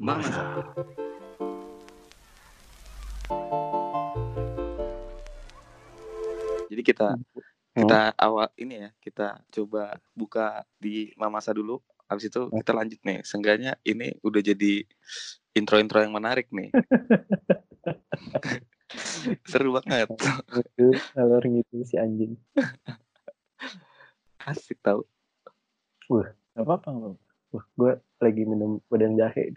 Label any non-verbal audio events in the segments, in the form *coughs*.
Masa. Jadi kita kita awal ini ya kita coba buka di Mamasa dulu. Habis itu kita lanjut nih. Seenggaknya ini udah jadi intro-intro yang menarik nih. *laughs* Seru banget. Itu alur gitu si anjing. *laughs* Asik tau. Gak apa-apa nggak apa-apa. Wah, gue lagi minum badan jahe.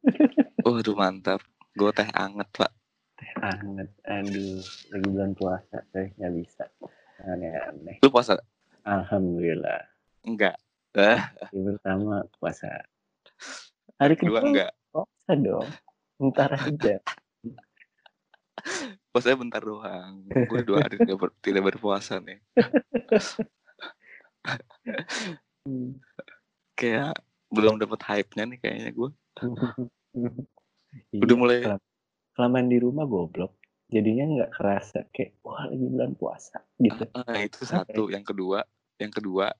*laughs* Waduh mantap. Gue teh anget pak. Teh hangat. Aduh, lagi bulan puasa. Teh nggak bisa. Aneh-aneh. Lu puasa? Alhamdulillah. Enggak. Hari pertama puasa. Hari kedua enggak. puasa dong. Ntar aja. *laughs* Puasanya bentar doang. Gue dua hari tidak, ber- tidak berpuasa nih. Hmm. *laughs* Kayak belum dapet hype-nya nih kayaknya gue. *laughs* Iya, Udah mulai kelam- kelamaan di rumah goblok. Jadinya nggak kerasa kayak wah lagi bulan puasa gitu. Ah, itu satu. Yang kedua, yang kedua,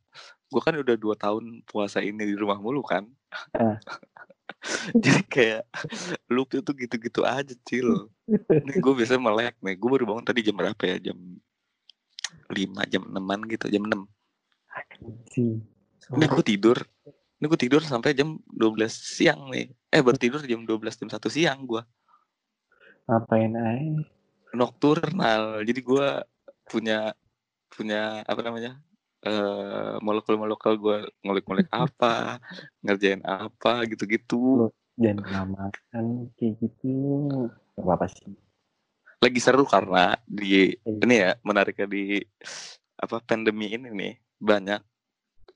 gue kan udah dua tahun puasa ini di rumah mulu kan. Ah. *laughs* Jadi kayak *laughs* loop itu gitu-gitu aja cil. Nih gue biasanya melek nih. Gue baru bangun tadi jam berapa ya? Jam 5, jam 6 gitu, jam 6. Anjing. Ini gue tidur. Ini gue tidur sampai jam 12 siang nih. Eh baru tidur jam 12 jam 1 siang gue. Ngapain aja? Nocturnal. Jadi gue punya punya apa namanya? eh molekul-molekul gue ngulik-ngulik apa, ngerjain apa gitu-gitu. Dan lamakan kayak gitu. Gak apa-apa sih. Lagi seru karena di ini ya menariknya di apa pandemi ini nih banyak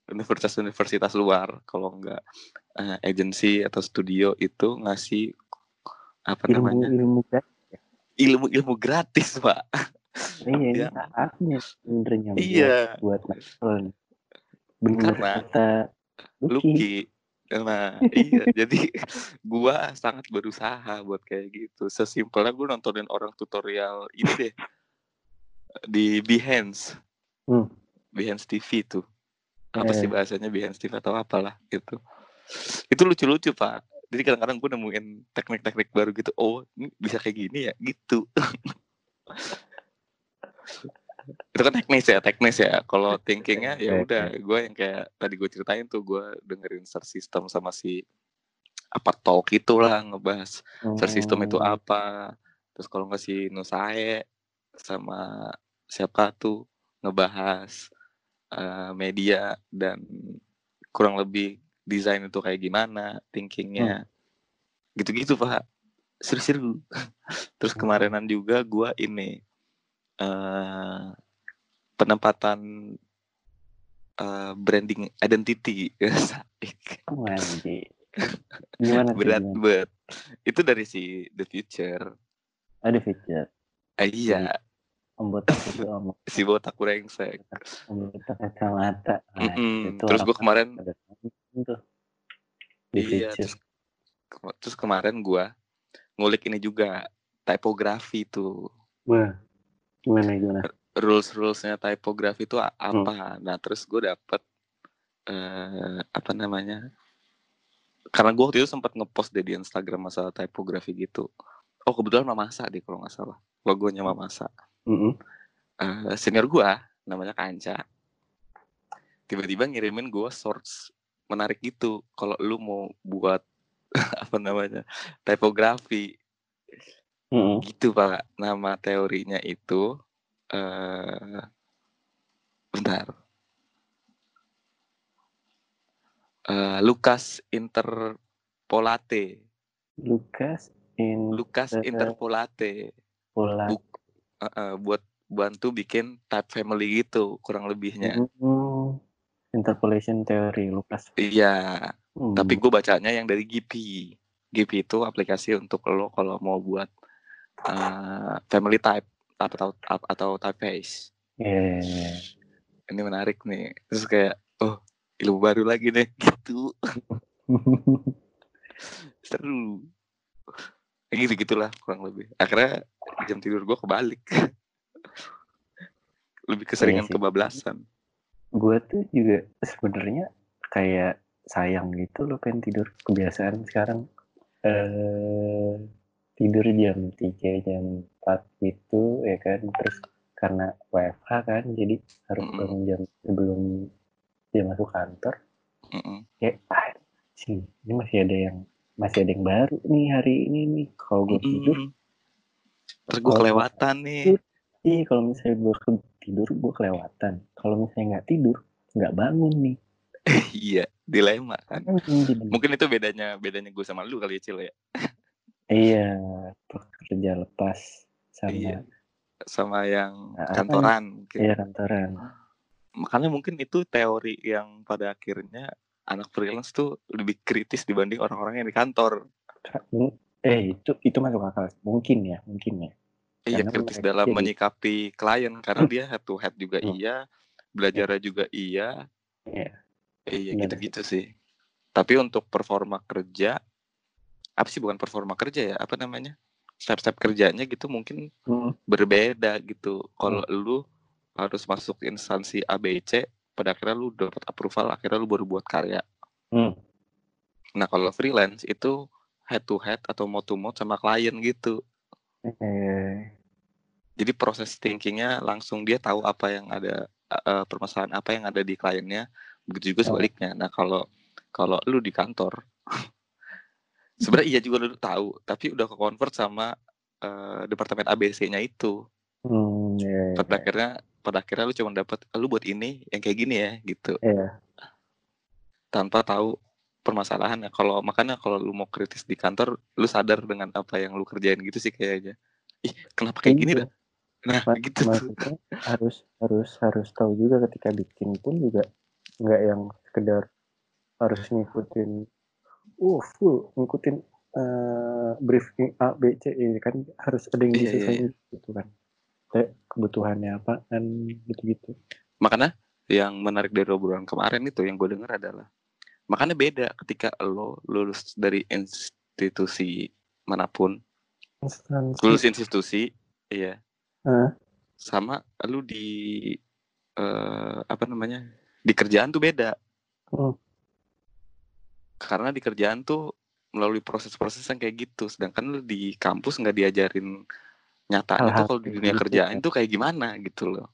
universitas-universitas luar kalau enggak eh, agensi atau studio itu ngasih apa Ilmu namanya ilmu kan. ilmu-ilmu gratis pak Iya, ini Yang- saatnya sebenarnya buat- iya buat. Bener Karena kata Lucky. Lucky nah iya *laughs* jadi gua sangat berusaha buat kayak gitu sesimpelnya gue nontonin orang tutorial ini deh di Behance Hmm. Behance TV tuh apa sih Eh. bahasanya Behance TV atau apalah gitu. Itu lucu-lucu pak. Jadi kadang-kadang gue nemuin teknik-teknik baru gitu oh ini bisa kayak gini ya? Gitu. *laughs* Itu kan teknis ya teknis ya. Kalau thinkingnya ya udah gue yang kayak tadi gue ceritain tuh gue dengerin search system sama si apa talk itulah ngebahas search system itu Oh, apa. Terus kalau nggak si Nusae sama siapa tuh ngebahas eh, media dan kurang lebih desain itu kayak gimana thinkingnya. Gitu-gitu pak. Seru-seru. *laughs* Terus Hmm. kemarinan juga gua ini eh penempatan eh, branding identity. *laughs* Oh. Gimana berat banget itu dari si The Future. Ada feature. Eh, iya Om botak itu om si botak brengsek. Om botak kacamata. Nah, itu terus gue kemarin tuh. Di iya terus, ke- terus kemarin gua ngulik ini juga typografi tuh. Wah, gimana gimana? rules rulesnya typografi itu Hmm. apa? Nah terus gue dapet eh apa namanya? Karena gue waktu itu sempat ngepost deh di Instagram masalah typografi gitu. Oh kebetulan Mamasa deh kalau nggak salah. Logonya Mamasa Mm-mm. Eh, senior gua namanya Kanca tiba-tiba ngirimin gua source menarik gitu kalau lu mau buat *laughs* apa namanya typografi Mm-mm. gitu pak nama teorinya itu eh bentar Eh, Lucas Interpolate Lukas in Lucas Eh, Interpolate pola. Buk- eh, eh, buat bantu bikin type family gitu kurang lebihnya Mm, interpolation theory Lukas. iya Hmm. tapi gue bacanya yang dari Gipi Gipi itu aplikasi untuk lo kalau mau buat eh, family type atau atau, atau typeface Yeah. ini menarik nih terus kayak oh ilmu baru lagi nih *laughs* gitu *laughs* seru gitu gitulah kurang lebih akhirnya jam tidur gue kebalik *laughs* lebih keseringan Iya sih. kebablasan gue tuh juga sebenarnya kayak sayang gitu loh pengen tidur kebiasaan sekarang eh tidur jam 3, jam 4 gitu ya kan, terus karena WFH kan, jadi harus Mhm. bangun jam sebelum jam masuk kantor, Mhm. kayak, "Ah, sih ini masih ada yang masih ada yang baru nih hari ini nih." Kalau gue tidur Mhm. Entar gue kelewatan nih. iya, kalau misalnya gue tidur, gue kelewatan. Kalau misalnya nggak tidur, nggak bangun nih. *laughs* Iya, dilema kan. Jadi Mungkin itu bedanya bedanya gue sama lu kali ya, Cil, ya? Iya, pekerja lepas sama Iya. Sama yang Nah, kantoran mungkin. iya kantoran. Makanya mungkin itu teori yang pada akhirnya anak freelance tuh lebih kritis dibanding orang-orang yang di kantor. Eh, itu itu masuk akal, mungkin ya mungkin ya. Iya, kritis dalam jadi menyikapi klien karena dia head to head juga Hmm. iya, belajarnya juga iya. Iya. Iya, sih. gitu-gitu sih. Tapi untuk performa kerja apa sih bukan performa kerja ya, apa namanya? Step-step kerjanya gitu mungkin Mhm. berbeda gitu. Kalau Hmm. lu harus masuk instansi ABC, pada akhirnya lu dapat approval, akhirnya lu baru buat karya. Hmm. Nah, kalau freelance itu head to head atau mouth to mouth sama klien gitu. Eh, Jadi proses thinkingnya langsung dia tahu apa yang ada eh, permasalahan apa yang ada di kliennya. Begitu juga sebaliknya. Nah, kalau kalau lu di kantor *laughs* sebenarnya iya juga lu tahu, tapi udah ke-convert sama eh, departemen ABC-nya itu. hmm, iya iya Pada iya. akhirnya pada akhirnya lu cuma dapat lu buat ini yang kayak gini ya gitu. Iya. Tanpa tahu permasalahannya. Kalau makanya kalau lu mau kritis di kantor, lu sadar dengan apa yang lu kerjain gitu sih kayaknya. Ih, kenapa kayak gini Iya. dah? Nah, Ma gitu tuh. maksudnya harus harus harus tahu juga ketika bikin pun juga nggak yang sekedar harus ngikutin uh full ngikutin eh, brief A B C ini kan harus ada yang Iya, iya, disesuaikan gitu kan. Kayak kebutuhannya apa kan gitu-gitu. Makanya yang menarik dari obrolan kemarin itu yang gue dengar adalah makanya beda ketika lo lulus dari institusi mana pun, Instansi lulus institusi, iya, eh, sama lu di eh, apa namanya di kerjaan tuh beda. hmm, Karena di kerjaan tuh melalui proses-proses yang kayak gitu, sedangkan lu di kampus nggak diajarin nyatanya tuh kalau di dunia gitu kerjaan kan. tuh kayak gimana gitu loh.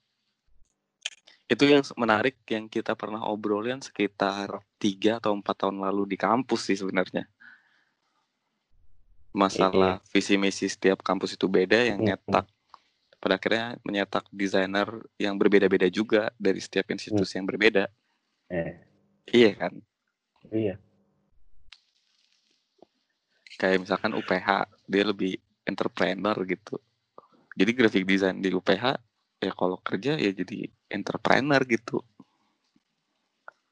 Itu yang menarik yang kita pernah obrolin sekitar tiga atau empat tahun lalu di kampus sih sebenarnya. Iya. Masalah visi misi setiap kampus itu beda yang Hmm, nyetak pada akhirnya menyetak desainer yang berbeda-beda juga dari setiap hmm, institusi yang berbeda. eh, Iya kan? iya. Kayak misalkan UPH, dia lebih entrepreneur gitu. Jadi graphic design di UPH ya kalau kerja ya jadi entrepreneur gitu.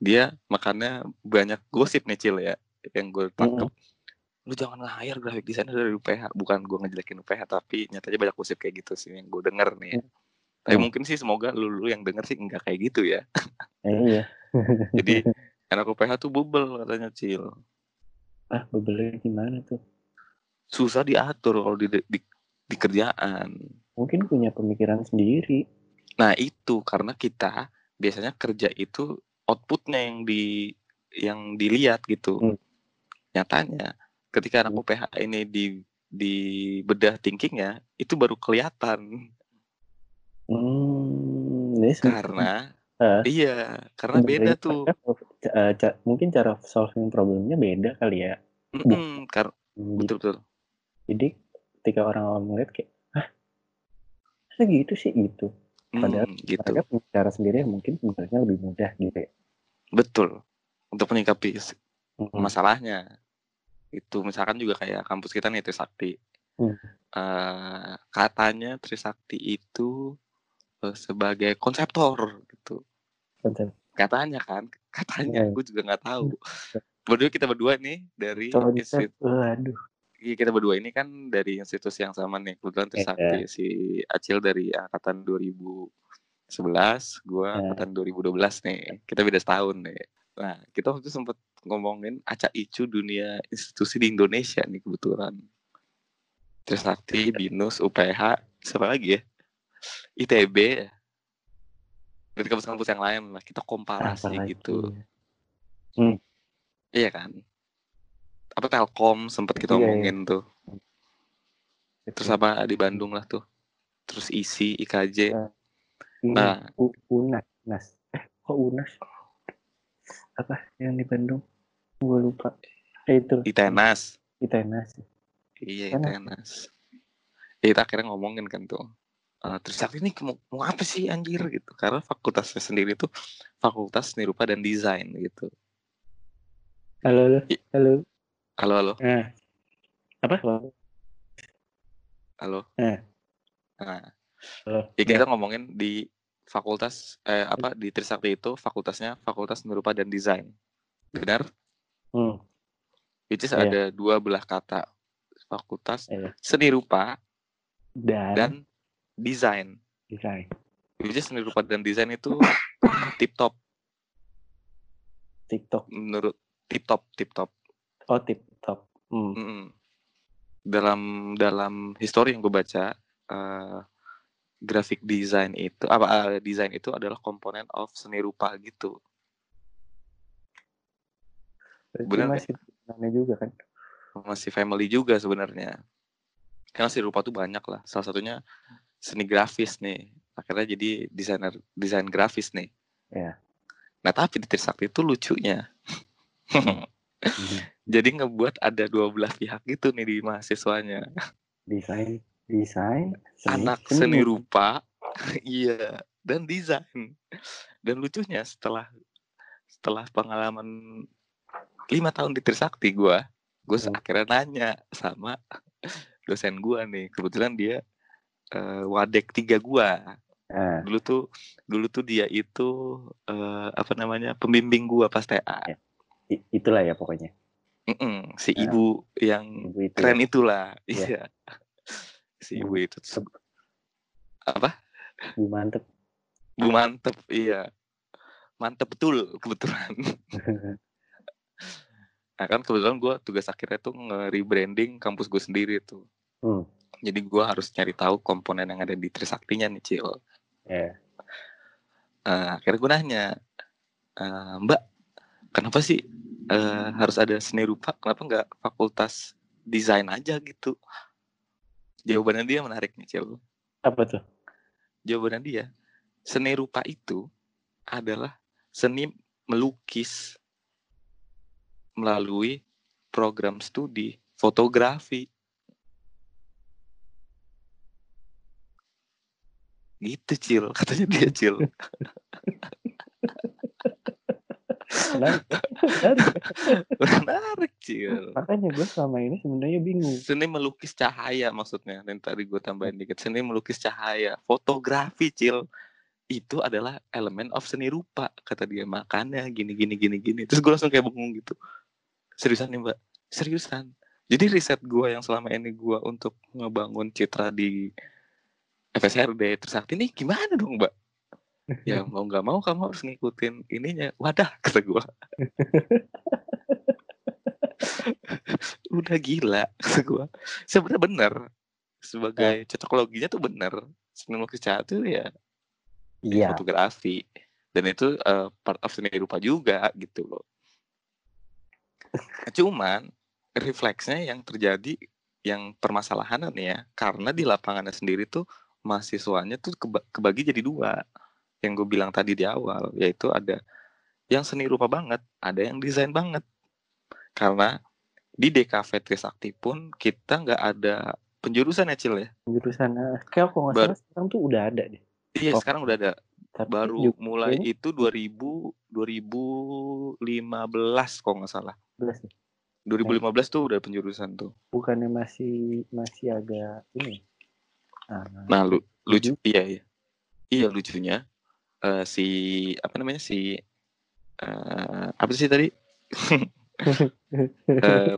Dia makanya banyak gosip nih Cil ya yang gue. Hmm, Lu jangan nge-hire graphic designer dari UPH. Bukan gue ngejelekin UPH tapi nyatanya banyak gosip kayak gitu sih yang gue denger nih ya. Tapi hmm, mungkin sih semoga lu, lu yang denger sih enggak kayak gitu ya. eh, iya. *laughs* Jadi *laughs* anak UPH tuh bubble katanya Cil. ah bebelnya gimana tuh? Susah diatur kalau di, di, di kerjaan. Mungkin punya pemikiran sendiri. Nah itu karena kita biasanya kerja itu outputnya yang di yang dilihat gitu. Hmm, Nyatanya ketika anak hmm, UPH ini di di bedah thinkingnya itu baru kelihatan. Hmm, karena eh, iya karena beda tuh. sol- ca- mungkin cara solving problemnya beda kali ya. Mm-mm, kar- gitu. betul betul. Jadi ketika orang awam ngeliat kayak, ah, masa gitu sih? Gitu. Padahal Hmm, gitu. mereka punya cara sendiri yang mungkin sebenarnya lebih mudah gitu ya. betul. Untuk menyikapi Hmm, masalahnya. Itu misalkan juga kayak kampus kita nih Trisakti. Hmm, Eh, katanya Trisakti itu eh, sebagai konseptor gitu. Konsep. katanya kan? Katanya. Eh, gue juga nggak tahu. Berdua kita berdua nih dari konsep, waduh. Kita berdua ini kan dari institusi yang sama nih. Kebetulan Trisakti si Acil dari angkatan 2011 gue eh, angkatan 2012 nih. Kita beda setahun nih. Nah kita waktu itu sempet ngomongin acak icu dunia institusi di Indonesia nih kebetulan. Trisakti, Binus, UPH, siapa lagi ya? ITB, dari kampus-kampus yang lain lah kita komparasi gitu? Hmm, iya kan apa Telkom sempat kita Iya, iya. omongin tuh. Terus apa di Bandung lah tuh. Terus ISI, IKJ. Ini, Nah. U- Unas, Nas. Eh, kok Unas? Apa yang di Bandung? Gue lupa. Eh itu. ITENAS. Itenas. Iya. ITENAS. Ya, kita akhirnya ngomongin kan tuh. Eh, terus tapi ini mau, mau apa sih anjir gitu. Karena fakultasnya sendiri tuh fakultas seni rupa dan desain gitu. Halo, halo. Halo. Halo, halo, Nah. Apa? halo. Eh. Nah, Halo. ya kita ngomongin di fakultas eh apa di Trisakti itu fakultasnya fakultas seni rupa dan desain. Benar? Hmm. Which is Iya. ada dua belah kata. Fakultas Iya. seni rupa Dan, dan desain. desain. Which is seni rupa dan desain itu *coughs* tip top TikTok. menurut tip top tip top. Oh, TikTok. Hmm. Mm-mm. Dalam dalam histori yang gue baca, eh, graphic design itu apa eh, desain itu adalah komponen of seni rupa gitu. Nggak? masih aneh juga kan? Masih family juga sebenarnya. Karena seni rupa tuh banyak lah. Salah satunya seni grafis nih. Akhirnya jadi desainer desain grafis nih. Iya. Nah tapi di Trisakti itu lucunya. *laughs* Jadi ngebuat ada dua belah pihak gitu nih di mahasiswanya. Desain, desain, seni, anak seni rupa *laughs* iya dan desain dan lucunya setelah setelah pengalaman lima tahun di Trisakti gua gue Hmm. akhirnya nanya sama *laughs* dosen gua nih kebetulan dia eh, wadek tiga gua Nah, dulu tuh dulu tuh dia itu eh, apa namanya pembimbing gua pas TA Ya. i- itulah ya pokoknya. Mm-mm, si Ya. ibu yang Ibu itu. keren itulah Iya. iya *laughs* si ibu itu apa Bu mantep. Bu mantep, iya. Mantep betul kebetulan. *laughs* Nah kan kebetulan gue tugas akhirnya tuh nge-rebranding kampus gue sendiri tuh. Hmm. Jadi gue harus cari tahu komponen yang ada di Trisaktinya nih Cil. Ya. Eh, akhirnya gue nanya, "Eh, Mbak, kenapa sih eh, harus ada seni rupa? Kenapa nggak fakultas desain aja gitu? Jawabannya dia menarik nih Cil. Apa tuh? Jawabannya dia, seni rupa itu adalah seni melukis melalui program studi fotografi. Gitu Cil, katanya dia Cil. *laughs* Menarik. Menarik. Cil. Makanya gue selama ini sebenarnya bingung. Seni melukis cahaya maksudnya. Dan tadi gue tambahin dikit, seni melukis cahaya. Fotografi Cil. Itu adalah elemen of seni rupa kata dia makanya gini gini gini gini terus gue langsung kayak bengong gitu seriusan nih mbak seriusan jadi riset gue yang selama ini gue untuk ngebangun citra di FSRD Trisakti ini gimana dong mbak ya *laughs* mau nggak mau kamu harus ngikutin ininya. Wadah *laughs* kata gue *laughs* udah gila kata gue sebenarnya bener. Sebagai cocok loginya tuh bener. Seni melukis cahaya tuh ya Iya. fotografi. Dan itu eh, part of seni rupa juga gitu loh. Cuman refleksnya yang terjadi yang permasalahan nih ya karena di lapangannya sendiri tuh mahasiswanya tuh keba- kebagi jadi dua yang gue bilang tadi di awal yaitu ada yang seni rupa banget ada yang desain banget karena di DKV Trisakti pun kita nggak ada penjurusan ya Cil ya Jurusan eh, kayak kalau nggak salah sekarang tuh udah ada deh. iya Oh. sekarang udah ada Tapi baru juga mulai kayaknya itu 2000 2015 kalau nggak salah. 11 nih. 2015 tuh udah penjurusan tuh. Bukannya masih masih agak ini. Ah, Nah, lu, lucu iya iya. Iya lucunya eh, si apa namanya si eh, apa sih tadi? *laughs* Eh,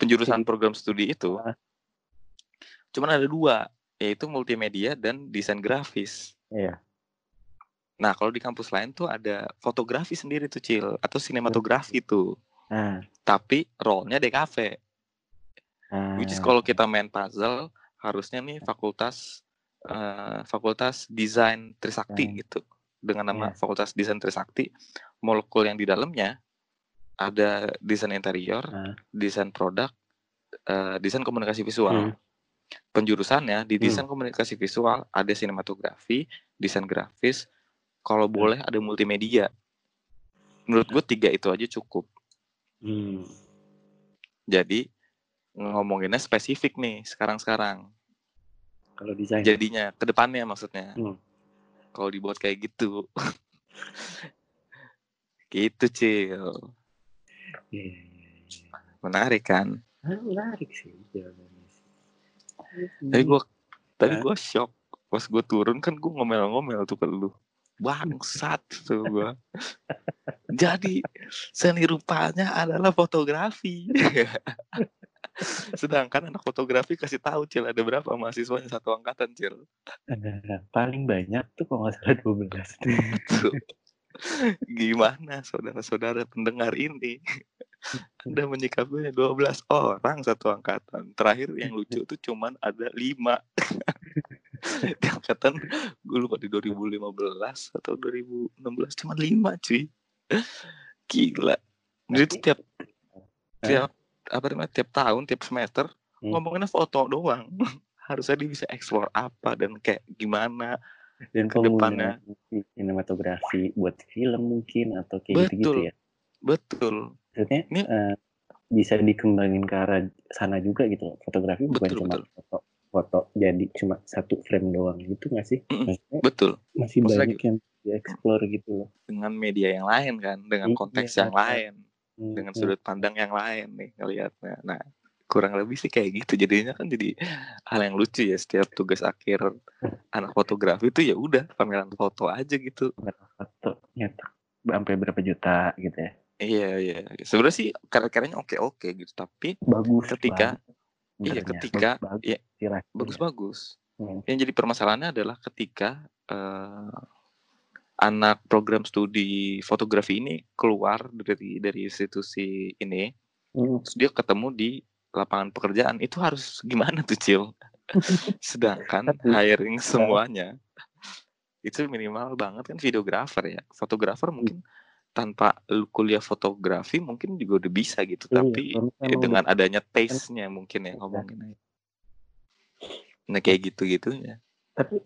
penjurusan program studi itu Ah. cuman ada dua, yaitu multimedia dan desain grafis. Iya. Nah, kalau di kampus lain tuh ada fotografi sendiri tuh, Cil, atau sinematografi tuh. Nah, Tapi role-nya DKV. ah, Which is kalau kita main puzzle harusnya nih fakultas eh, fakultas desain Trisakti gitu dengan nama Iya. fakultas desain Trisakti molekul yang di dalamnya ada desain interior, Ah. desain produk, eh, desain komunikasi visual. Hmm. Penjurusannya di desain komunikasi visual ada sinematografi, desain grafis, kalau boleh ada multimedia. Menurut gue tiga itu aja cukup. Hmm. Jadi ngomonginnya spesifik nih sekarang-sekarang. Kalau desain. Jadinya ke depannya maksudnya. Hmm. Kalau dibuat kayak gitu. *laughs* gitu, Cil. Iya. Menarik kan? Ah, menarik sih jawabannya sih. Tapi gua tadi gua shock. Pas gua turun kan gua ngomel-ngomel tuh ke lu. Bangsat tuh gua. *laughs* Jadi seni rupanya adalah fotografi. *laughs* Sedangkan anak fotografi kasih tahu Cil ada berapa mahasiswanya satu angkatan Cil. Eh, paling banyak tuh kalau nggak salah 12 Tuh. Gimana saudara-saudara pendengar ini? Anda menyikapinya 12 orang satu angkatan. Terakhir yang lucu tuh cuman ada 5. di angkatan gue lupa di 2015 atau 2016 cuma 5 cuy. Gila. Jadi tiap tiap apa namanya tiap tahun tiap semester Hmm. ngomonginnya foto doang. *laughs* Harusnya dia bisa explore apa dan kayak gimana. dan ke depannya. sinematografi buat film mungkin atau kayak Betul. ya. Betul. Maksudnya Ini- eh, bisa dikembangin ke arah sana juga gitu loh. Fotografi bukan Betul, cuma betul. foto foto jadi cuma satu frame doang gitu nggak sih? Maksudnya Betul. masih Maksudnya banyak yang dieksplor gitu loh. Dengan media yang lain kan, dengan Iya. konteks yang lain, Hmm, dengan hmm. sudut pandang yang lain nih ngelihatnya. Nah, kurang lebih sih kayak gitu. Jadinya kan jadi hal yang lucu ya setiap tugas akhir *laughs* anak fotografi itu ya udah pameran foto aja gitu. Berapa foto nyetak sampai berapa juta gitu ya. Iya iya. Sebenarnya sih karya-karyanya oke-oke gitu, tapi Bagus Ketika- banget iya, ketika- bagus, iya, istilahnya. bagus-bagus. Hmm. Yang jadi permasalahannya adalah ketika eh, anak program studi fotografi ini keluar dari dari institusi ini, Hmm. terus dia ketemu di lapangan pekerjaan, itu harus gimana tuh Cil? *laughs* Sedangkan Tapi- hiring semuanya itu minimal banget kan videografer ya, fotografer mungkin tanpa kuliah fotografi mungkin juga udah bisa gitu, Iya, tapi ya dengan adanya taste-nya mungkin ya ngomongin. Nah kayak gitu-gitunya. tapi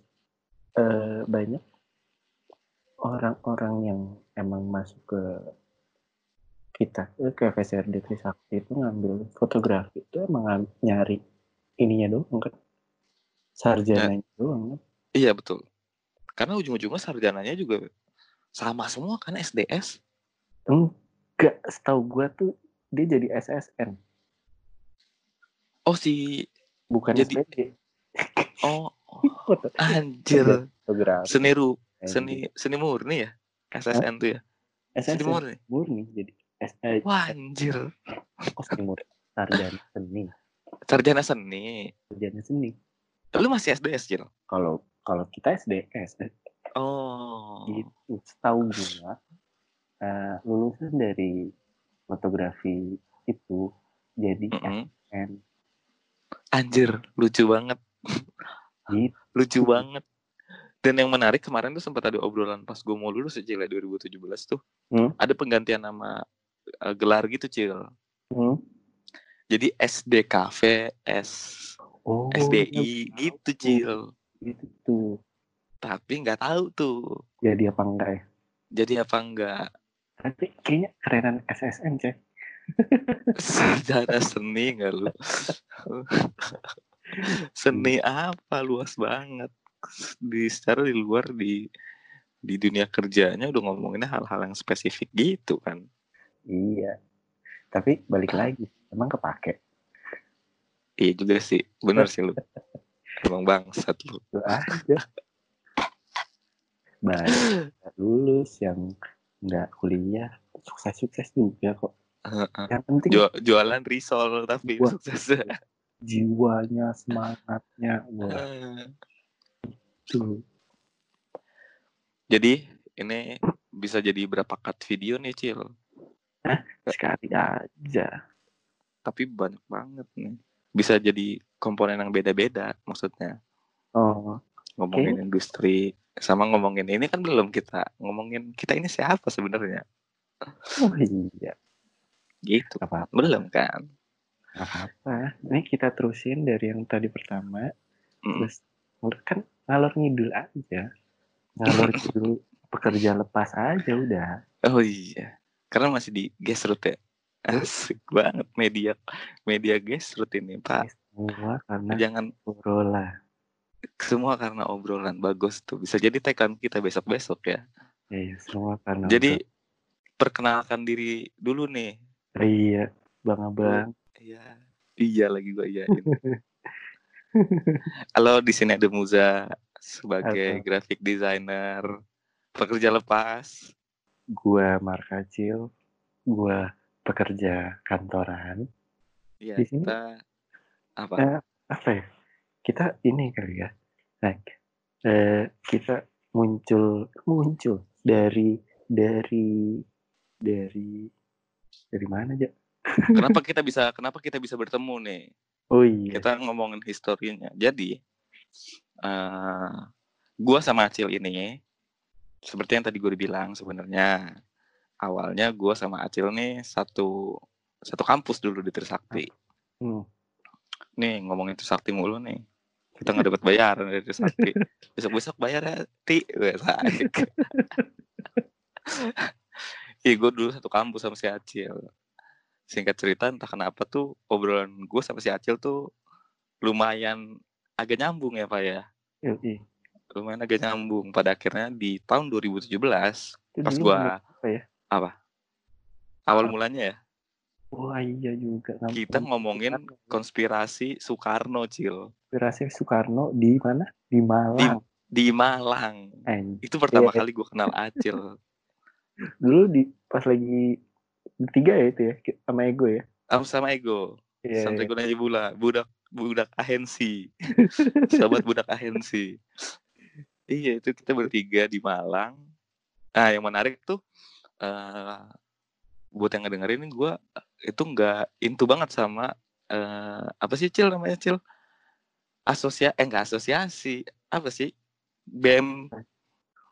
eh, banyak orang-orang yang emang masuk ke kita eh, ke FSRD Trisakti itu ngambil fotografi itu emang nyari ininya doang kan. Sarjananya doang kan. Iya betul. Karena ujung-ujungnya sarjananya juga sama semua kan SDS. enggak setahu gua tuh dia jadi SSN Oh si bukan Jadi- SPG oh *laughs* Foto- anjir. Fotografi. Seni ru Kayak seni seni murni ya? SSN tuh ya? Gitu. seni SSN murni? murni jadi SS wah anjir. Oh, seni murni. Sarjana seni. Sarjana seni. Sarjana seni. Lu masih SDS Jil? Kalau kalau kita SDS oh. Gitu. Setahu gua eh, lulusan dari fotografi itu jadi Mm-mm. SN anjir lucu banget. Gitu. Lucu banget dan yang menarik kemarin tuh sempat ada obrolan pas gue mau lulus Cil ya 2017 tuh. Hmm. ada penggantian nama eh, gelar gitu Cil. Hmm. jadi SDKV S oh SDI iya, gitu. Cil. Gitu. Tuh tapi nggak tahu tuh. Jadi apa enggak ya? Jadi apa enggak? Tapi kayaknya kerenan SSN cek. Sejarah seni nggak lu? *laughs* Seni apa? Luas banget di secara di luar di di dunia kerjanya udah ngomonginnya hal-hal yang spesifik gitu kan. Iya. Tapi balik lagi emang kepake? Iya juga sih bener sih lu. *laughs* Emang bangsat lu. Aja. Banyak yang lulus yang nggak kuliah sukses-sukses juga kok. Yang penting Ju- jualan risol tapi Wah. sukses. Jiwanya semangatnya wah jadi ini bisa jadi berapa cut video nih Cil sekali aja tapi banyak banget nih bisa jadi komponen yang beda-beda maksudnya oh ngomongin industri sama ngomongin ini kan belum kita ngomongin kita ini siapa sebenarnya oh iya Gitu. Gak apa-apa. Belum kan? Gak apa-apa. Ini kita terusin dari yang tadi pertama. Mm. Terus kan ngalor ngidul aja. Ngalor *laughs* ngidul pekerja lepas aja udah. Oh iya. Karena masih di gesrut ya. Asik banget media media gesrut ini, Pak. Semua karena Jangan obrolan. semua karena obrolan bagus tuh. Bisa jadi tagline kita besok-besok ya. Iya, semua karena Jadi perkenalkan diri dulu nih. obrolan. Iya, bang abang. Iya. Iya lagi gua iyain. *laughs* Halo, di sini ada Muza sebagai Halo. graphic designer pekerja lepas. Gua Markacil. Gua pekerja kantoran. Iya, Di sini? kita apa? Eh, apa ya? Kita ini kali ya. Like, eh, kita muncul muncul dari dari dari dari mana aja? Kenapa *laughs* kita bisa kenapa kita bisa bertemu nih? Oh iya. Kita ngomongin historinya. Jadi eh gua sama Acil ini seperti yang tadi gue bilang sebenarnya awalnya gua sama Acil nih satu satu kampus dulu di Trisakti. Hmm. Nih ngomongin Trisakti mulu nih. Kita nggak dapat bayaran dari Trisakti. *laughs* Besok-besok bayar ya, Ti. Iya, *laughs* gue dulu satu kampus sama si Acil. Singkat cerita, entah kenapa tuh obrolan gue sama si Acil tuh lumayan agak nyambung ya Pak ya. Yoi. Lumayan agak nyambung. Pada akhirnya di tahun 2017, Itu pas dulu gua apa ya? awal Apa? mulanya ya, Wah iya juga. Kita ngomongin konspirasi Soekarno, Cil. konspirasi Soekarno di mana? Di Malang. Di Malang. Anjing. Itu pertama Iya. kali gue kenal Acil. *laughs* Dulu di pas lagi tiga ya itu ya sama Ego ya. Sama sama Ego. Iya. Sampai iya. gue nanya bula, budak budak ahensi. *laughs* Sobat budak ahensi. Iya, itu kita bertiga di Malang. Nah, yang menarik tuh eh buat yang ngedengerin gue itu nggak into banget sama eh apa sih Cil namanya Cil? Asosia eh enggak asosiasi. Apa sih? BEM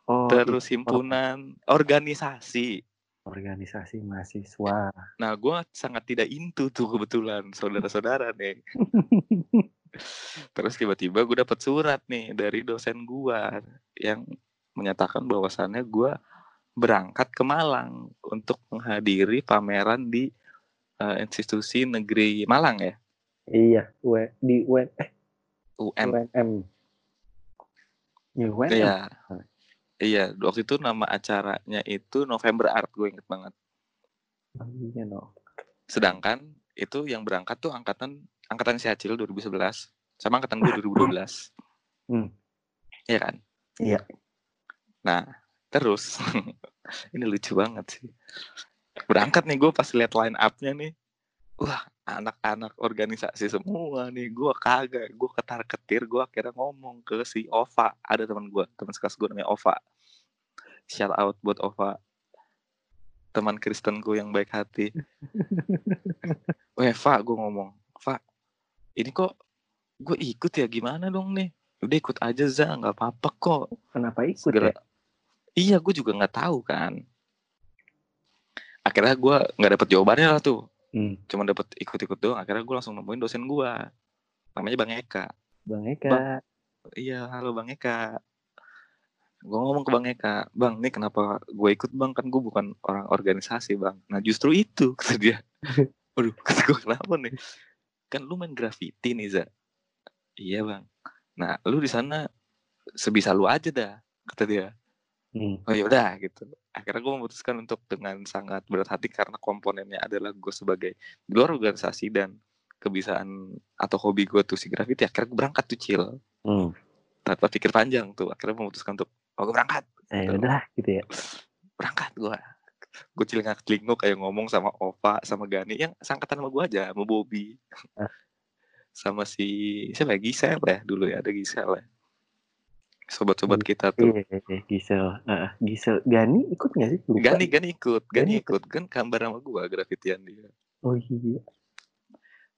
Oh, terus himpunan organisasi. Organisasi mahasiswa. Nah, gue sangat tidak into tuh kebetulan saudara-saudara nih. *laughs* Terus tiba-tiba gue dapat surat nih dari dosen gue yang menyatakan bahwasannya gue berangkat ke Malang untuk menghadiri pameran di eh, institusi negeri Malang ya, Iya, U di UN eh UM. UNM. Ya, UNM. Iya. Iya, waktu itu nama acaranya itu November Art, gue inget banget. Iya no. Sedangkan itu yang berangkat tuh angkatan angkatan si Acil 2011 sama angkatan gue 2012. Hmm. Iya kan? Iya. Nah, terus *laughs* ini lucu banget sih. Berangkat nih gue pas lihat line up-nya nih. Wah, anak-anak organisasi semua nih. Gue kagak, gue ketar-ketir, gue akhirnya ngomong ke si Ova. Ada teman gue, teman sekelas gue namanya Ova. Shout out buat Ova. Teman Kristenku yang baik hati. Weh, *laughs* Fa, gue ngomong. Fa, ini kok gue ikut ya gimana dong nih? Udah ikut aja za, nggak apa-apa kok. Kenapa ikut Segala- ya? Iya, gue juga nggak tahu kan. Akhirnya gue nggak dapet jawabannya lah tuh. Hmm. Cuma dapet ikut-ikut doang. Akhirnya gue langsung nemuin dosen gue. Namanya Bang Eka. Bang Eka. Iya, halo Bang Eka. Gue ngomong ke Bang Eka, Bang, ini kenapa gue ikut Bang? Kan gue bukan orang organisasi Bang. Nah justru itu, *laughs* kata dia. Waduh, *laughs* kata gue kenapa nih? Kan lu main graffiti nih, Za. Iya Bang. Nah, lu di sana sebisa lu aja dah, kata dia. Hmm. Oh yaudah gitu. Akhirnya gue memutuskan untuk dengan sangat berat hati karena komponennya adalah gue sebagai di luar organisasi dan kebiasaan atau hobi gue tuh si graffiti. Akhirnya gue berangkat tuh chill Hmm. tanpa pikir panjang tuh. Akhirnya memutuskan untuk oh gue berangkat, Eh, udah gitu ya. berangkat gue. Gue celingak celinguk kayak ngomong sama Ova, sama Gani yang sangkatan sama gue aja, sama Bobby, Ah. sama si siapa ya Gisel ya dulu ya ada Gisel ya. Sobat-sobat kita tuh. Iya, iya, Gisel. Ah, Gisel. Gani ikut nggak sih? Lupa. Gani Gani ikut, Gani Gani ikut. kan gambar sama gue grafitian dia. Oh iya.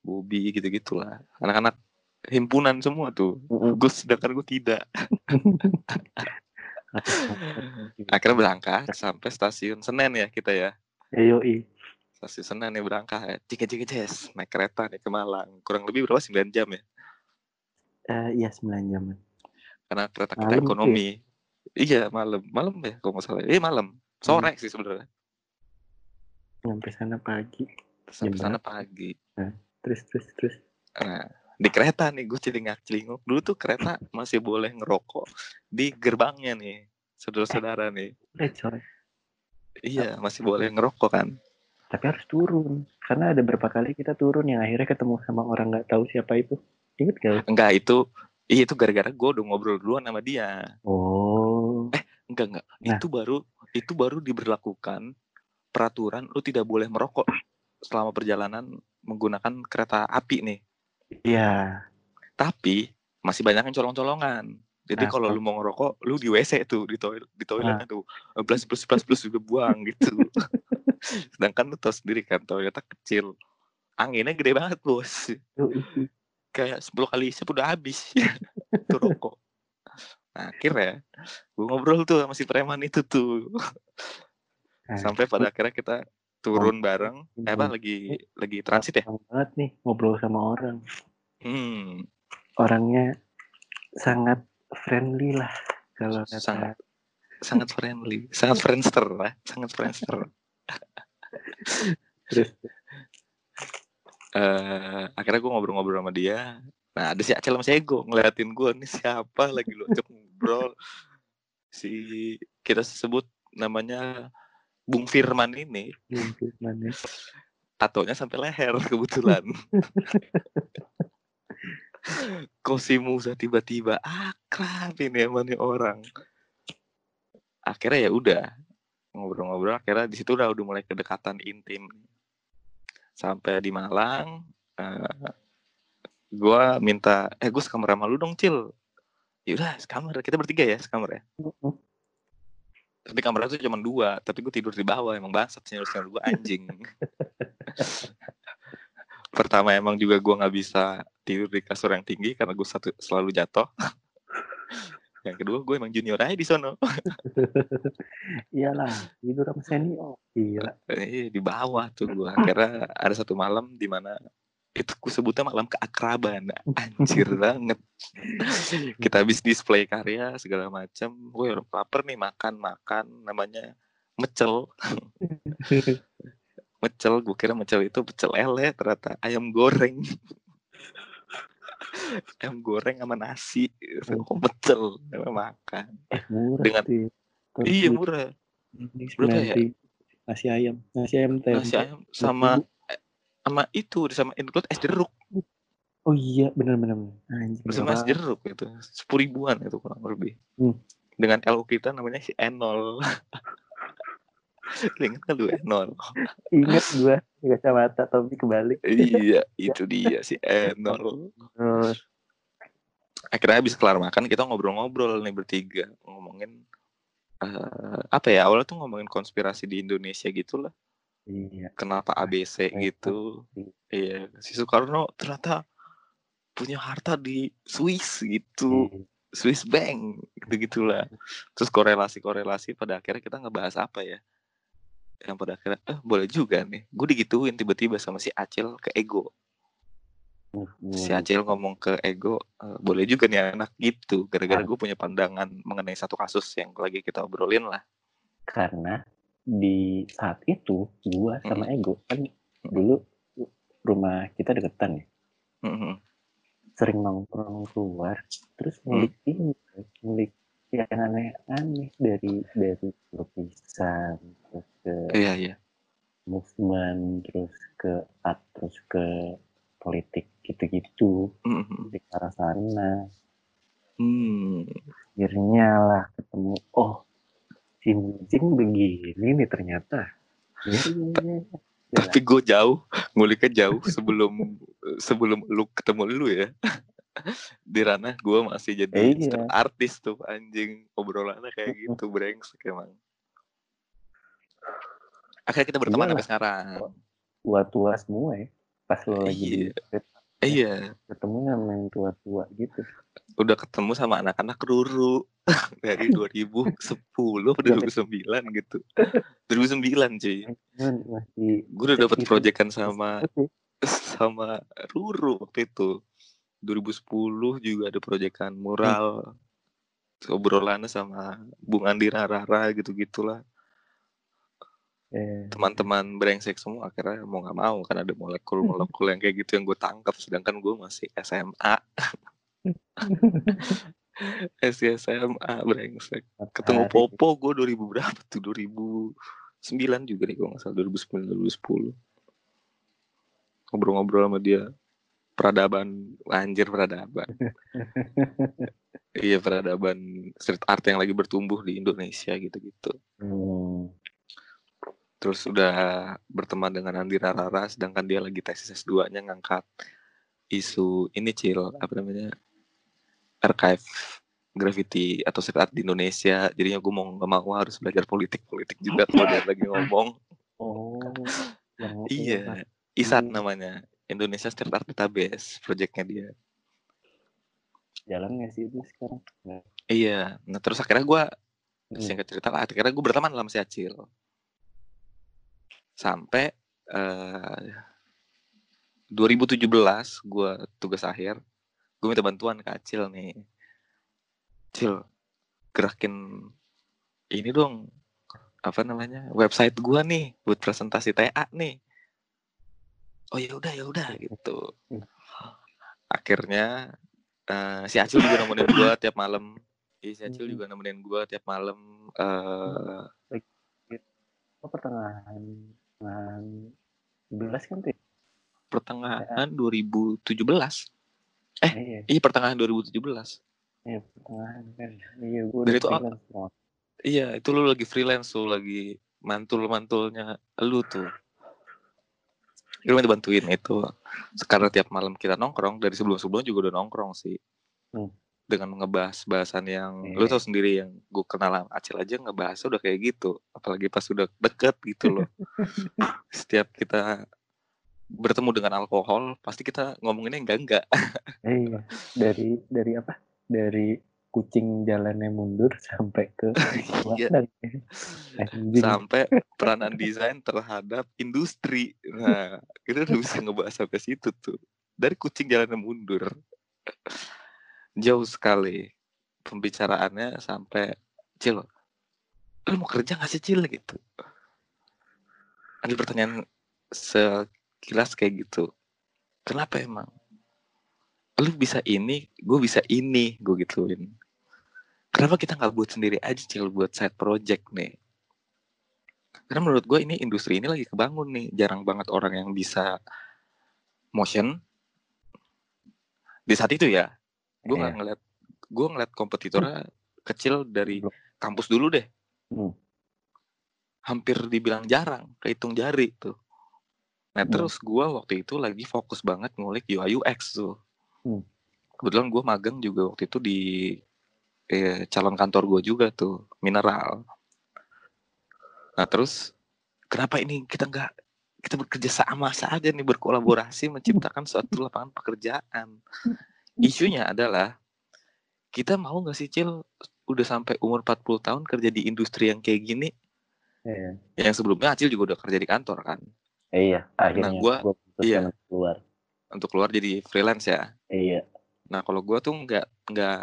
Bobby gitu-gitulah. Anak-anak himpunan semua tuh. Mm-mm. Gue sedangkan gue tidak. *laughs* *laughs* Akhirnya berangkat sampai stasiun Senen ya kita ya. Yoi. stasiun Senen nih berangkat tiga tiga jes naik kereta nih ke Malang. Kurang lebih berapa? 9 jam ya? Eh, iya 9 jam. karena kereta kita Malam tuh ya? ekonomi iya malam. Malam ya kalau nggak salah. Iya malam. Sore sih sebenarnya. Nyampe sana pagi. sampai sana pagi. Terus terus terus. nah di kereta nih gue celingak celinguk dulu tuh kereta masih boleh ngerokok di gerbangnya nih saudara-saudara nih Eh, coy. iya masih boleh ngerokok kan Tapi harus turun. Karena ada berapa kali kita turun yang akhirnya ketemu sama orang nggak tahu siapa itu. Ingat gak? enggak itu iya itu gara-gara gue udah ngobrol duluan sama dia Oh. enggak enggak Nah. itu baru itu baru diberlakukan peraturan lu tidak boleh merokok selama perjalanan menggunakan kereta api nih Iya. tapi masih banyak yang colong-colongan. Jadi Nah, kalau lu mau ngerokok lu di WC tuh di toilet di toiletnya tuh. Plus plus plus plus juga buang gitu. *laughs* Sedangkan lu tau sendiri kan toiletnya kecil. Anginnya gede banget bos. Kayak 10 kali isep udah habis. *laughs* Tuh rokok. Nah, akhirnya gue ngobrol tuh sama si preman itu tuh. Nah, sampai pada akhirnya kita turun bareng. Eh apa lagi lagi transit ya? Banget nih ngobrol sama orang. hmm. Orangnya sangat friendly lah kalau kata sangat sangat friendly. Sangat friendster lah sangat friendster. *laughs* Terus? Eh akhirnya gue ngobrol-ngobrol sama dia. Nah ada si Acel sama si Ego ngeliatin gue nih siapa lagi lu? Ajak ngobrol. Si kita sebut namanya Bung Firman ini. Mimpi mana tatonya sampai leher kebetulan. Kok si Musa tiba-tiba akrab ini nih orang. Akhirnya ya udah ngobrol-ngobrol akhirnya di situ udah udah mulai kedekatan intim. Sampai di Malang eh gua minta eh gue sekamar sama lu dong cil. Yaudah sekamar. Kita bertiga ya sekamar ya tapi kamarnya tuh cuma dua tapi gue tidur di bawah emang bangsat senior senior gue anjing. *laughs* Pertama emang juga gue nggak bisa tidur di kasur yang tinggi karena gue satu selalu jatuh. *laughs* Yang kedua gue emang junior aja di sono. *laughs* Iyalah tidur sama senior gila. Eh, di bawah tuh gue akhirnya ada satu malam di mana itu ku sebutnya malam keakraban. *laughs* Anjir banget. Kita habis display karya segala macam gue lapar nih makan makan namanya mecel. *laughs* Mecel gue kira mecel itu pecel lele ternyata ayam goreng. Ayam goreng sama nasi. Kok mecel? Makan. Eh murah Dengan- ya. Iya murah. Berapa ya? 9.000. nasi ayam. Nasi ayam tempe nasi ayam sama sama itu sama include es jeruk. Oh iya benar benar bersama es jeruk itu sepuluh ribuan itu kurang lebih. Hmm. dengan LO kita namanya si Enol. *laughs* Lu inget kan lu Enol? Ingat gua di kacamata tapi kebalik. Iya itu *laughs* dia si Enol. Akhirnya habis kelar makan kita ngobrol-ngobrol nih bertiga ngomongin eh, apa ya awalnya tuh ngomongin konspirasi di Indonesia gitu lah iya. Kenapa ABC gitu? iya si Soekarno ternyata punya harta di Swiss gitu. Iya. Swiss Bank gitu gitulah terus korelasi korelasi pada akhirnya kita ngebahas apa ya? Yang pada akhirnya eh boleh juga nih. Gue digituin tiba-tiba sama si Acil ke Ego. Si. Acil ngomong ke Ego "Eh, boleh juga nih anak gitu. Gara-gara Ah. gue punya pandangan mengenai satu kasus yang lagi kita obrolin lah. Karena di saat itu gua sama Hmm. Ego kan dulu rumah kita deketan ya Mhm. sering nongkrong keluar terus Hmm. ngulik ini ngulik yang aneh-aneh dari dari lukisan terus ke iya iya movement terus ke art terus ke politik gitu-gitu Mhm. di arah sana Hmm. akhirnya lah ketemu oh cincin begini nih ternyata. Ya, ya, ya. tapi gue jauh nguliknya jauh sebelum sebelum lu ketemu lu ya. Di ranah gue masih jadi Iya. artis tuh anjing. Obrolannya kayak gitu brengsek emang. Akhirnya kita berteman Iyalah. sampai sekarang. Tua-tua semua ya pas lo lagi Iya. iya. Ketemu sama yang tua-tua gitu udah ketemu sama anak-anak ruru *laughs* dari 2010 atau 2009 gitu. 2009 cuy. Gue udah dapat proyekan sama *laughs* sama Ruru waktu itu. 2010 juga ada proyekan mural obrolannya sama Bung Andi Rara gitu gitulah eh, teman-teman brengsek semua akhirnya mau nggak mau kan ada molekul-molekul yang kayak gitu yang gue tangkap sedangkan gue masih SMA *laughs* masih SMA brengsek. Ketemu matahari. Popo gue 2000 berapa tuh? 2009 juga nih gue nggak salah 2009 2010 ngobrol-ngobrol sama dia. Peradaban anjir peradaban. *laughs* Iya peradaban street art yang lagi bertumbuh di Indonesia gitu-gitu. Hmm, terus udah berteman dengan Andi Rara sedangkan dia lagi tesis S2 nya ngangkat isu ini cil apa namanya archive graffiti atau street art di Indonesia. Jadinya gue mau nggak mau harus belajar politik politik juga kalau dia lagi *laughs* ngomong. Oh iya ISAT namanya. Indonesia Street Art Database projectnya dia. Jalan nggak sih itu sekarang. Nggak. iya. Nah terus akhirnya gue Hmm. singkat cerita lah akhirnya gue berteman sama si Acil. Sampai eh 2017 gue tugas akhir gue minta bantuan ke Acil nih. Acil gerakin ini dong. Apa namanya? Website gua nih buat presentasi TA nih. Oh ya udah ya udah gitu. Akhirnya eh, si Acil juga nemenin gua tiap malam. Iya, si Acil Hmm. juga nemenin gua tiap malam eh oh pertengahan pertengahan 11 kan tuh pertengahan 2017 Eh. iya iya pertengahan 2017 iya pertengahan kan iya gue Dari itu, semua. iya itu lu lagi freelance tuh lagi mantul-mantulnya lu tuh lu minta bantuin itu karena tiap malam kita nongkrong dari sebelum-sebelum juga udah nongkrong sih Hmm. dengan ngebahas bahasan yang Iya. lu tau sendiri yang gue kenal Acil aja ngebahas udah kayak gitu apalagi pas udah deket gitu loh *laughs* setiap kita bertemu dengan alkohol pasti kita ngomonginnya enggak enggak Eh, iya dari dari apa dari kucing jalannya mundur *laughs* sampai ke *laughs* Iya. sampai *laughs* peranan desain terhadap industri. Nah, kita udah bisa ngebahas sampai situ tuh. Dari kucing jalannya mundur. Jauh sekali pembicaraannya sampai Cil, lu mau kerja gak sih Cil gitu? Ada pertanyaan sekilas kayak gitu. Kenapa emang? Lu bisa ini, gue bisa ini, gue gituin. Kenapa kita nggak buat sendiri aja Cil buat side project nih? Karena menurut gue ini industri ini lagi kebangun nih. Jarang banget orang yang bisa motion. Di saat itu ya, gue nggak Iya. ngeliat, gue ngeliat kompetitornya kecil dari kampus dulu deh. Hmm. Hampir dibilang jarang, kehitung jari tuh. Nah Hmm. terus gue waktu itu lagi fokus banget ngulik UI UX tuh. Hmm. Kebetulan gue magang juga waktu itu di eh, calon kantor gue juga tuh, mineral. Nah terus kenapa ini kita nggak kita bekerja sama saja nih berkolaborasi menciptakan suatu *laughs* lapangan pekerjaan. *laughs* Isunya adalah kita mau nggak sih Cil udah sampai umur 40 tahun kerja di industri yang kayak gini Iya. yang sebelumnya Acil juga udah kerja di kantor kan iya, akhirnya gua- gua putuskan iya. untuk keluar. untuk keluar jadi freelance ya. Iya. Nah kalau gue tuh nggak nggak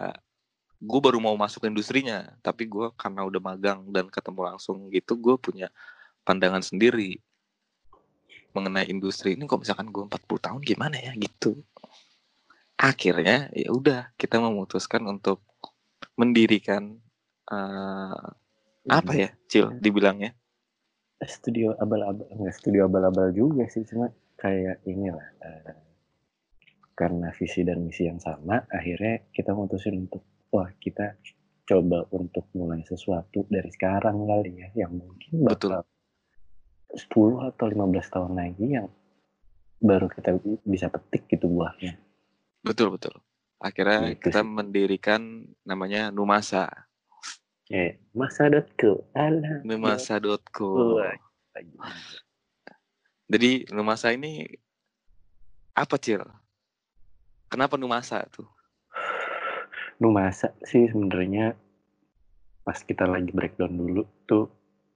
gue baru mau masuk industrinya, tapi gue karena udah magang dan ketemu langsung gitu, gue punya pandangan sendiri mengenai industri ini. Kok misalkan gue 40 tahun gimana ya gitu. Akhirnya ya udah kita memutuskan untuk mendirikan eh, apa ya, Cil dibilangnya? Studio abal-abal, enggak studio abal-abal juga sih, cuma kayak inilah. eh, karena visi dan misi yang sama, akhirnya kita mutusin untuk, wah kita coba untuk mulai sesuatu dari sekarang kali ya, yang mungkin Betul. bakal 10 atau 15 tahun lagi yang baru kita bi- bisa petik gitu buahnya. Betul betul. Akhirnya Gitu kita sih. mendirikan namanya Numasa. Eh, masa.co, alah. Numasa.co. Wah, Jadi Numasa ini apa Cil? Kenapa Numasa tuh? Numasa sih sebenarnya pas kita lagi breakdown dulu tuh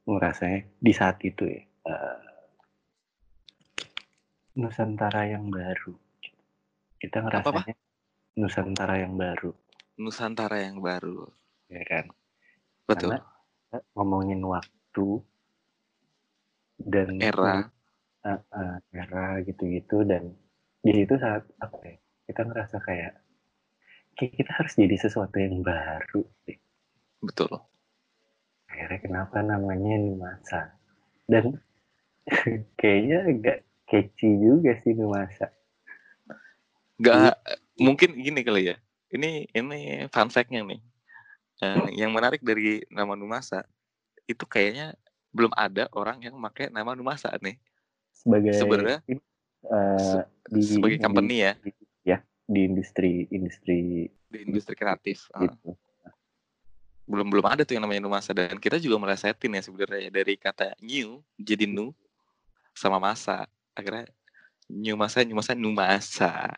ngerasanya di saat itu ya uh, Nusantara yang baru kita ngerasanya apa, apa? Nusantara yang baru Nusantara yang baru ya kan betul. Karena ngomongin waktu dan era. uh, uh, era gitu-gitu dan di situ saat apa ya kita ngerasa kayak kayak kita harus jadi sesuatu yang baru betul. Akhirnya kenapa namanya Numasa dan *laughs* kayaknya agak catchy juga sih Numasa Gak mungkin gini kali ya. Ini ini fun fact-nya nih uh, yang menarik dari nama Numasa itu kayaknya belum ada orang yang pakai nama Numasa nih. Sebagai sebenarnya uh, di, sebagai company di, ya. di, ya di industri industri di industri kreatif gitu. uh. belum belum ada tuh yang namanya Numasa. Dan kita juga merasatin ya sebenarnya dari kata new jadi nu sama masa. Akhirnya new masa new masa nu masa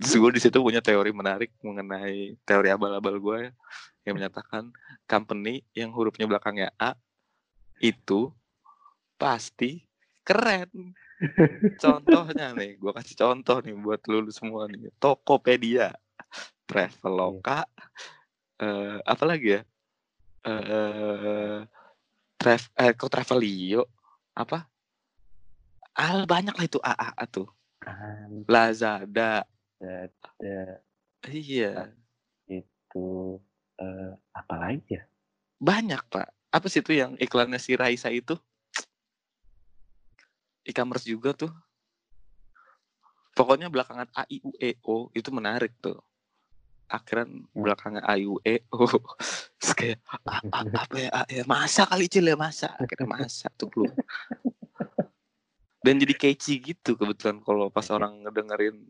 Terus gue di situ punya teori menarik mengenai teori abal-abal gue yang menyatakan company yang hurufnya belakangnya A itu pasti keren. Contohnya nih, gue kasih contoh nih buat lulu semua nih. Tokopedia, Traveloka, uh, apa lagi ya? Uh, trav eh, kok Travelio apa? Al banyak lah itu AA tuh. Lazada. Ada. Iya. Itu uh, apa lagi ya? Banyak pak. Apa sih itu yang iklannya si Raisa itu? e-commerce juga tuh. Pokoknya belakangan A I U E O itu menarik tuh. Akhirnya Hmm. belakangan A I U E O. *laughs* Terus kayak "A- a- apa ya, A- ya masa kali cil ya masa akhirnya masa tuh keluar. Dan jadi catchy gitu kebetulan kalau pas orang ngedengerin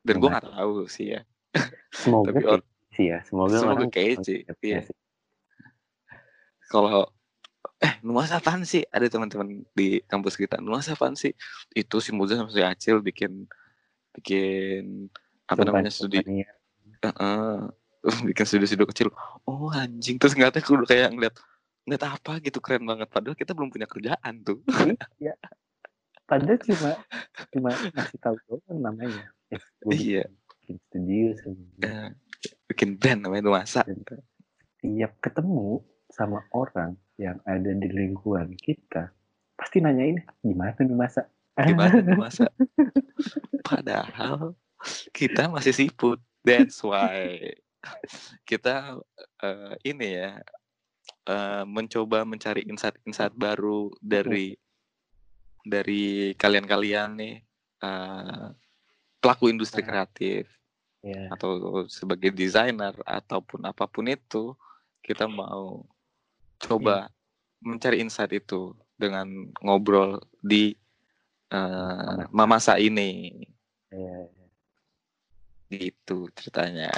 dan gue nggak tahu sih ya. Semoga Tapi or- sih ya. Semoga, Semoga catchy, iya. sih. kalau eh nuas apaan sih ada teman-teman di kampus kita nuas apaan sih itu si Muza sama si Acil bikin bikin apa namanya studi Sumpan-sumpannya. Heeh. *laughs* bikin studio-studio kecil oh anjing terus nggak tahu kayak ngeliat ngeliat apa gitu keren banget padahal kita belum punya kerjaan tuh Iya. Padahal cuma cuma ngasih tahu doang namanya. Eh, Iya. bikin studio sama Eh, bikin band namanya nuasa tiap ketemu sama orang yang ada di lingkungan kita pasti nanyain gimana nih masa? Gimana nuasa *laughs* padahal kita masih siput that's why kita eh, ini ya eh, mencoba mencari insight-insight baru dari dari kalian-kalian nih eh, pelaku industri kreatif ya atau sebagai desainer ataupun apa pun itu kita mau coba mencari insight itu dengan ngobrol di eh, mamasa ini. Ya. gitu ceritanya.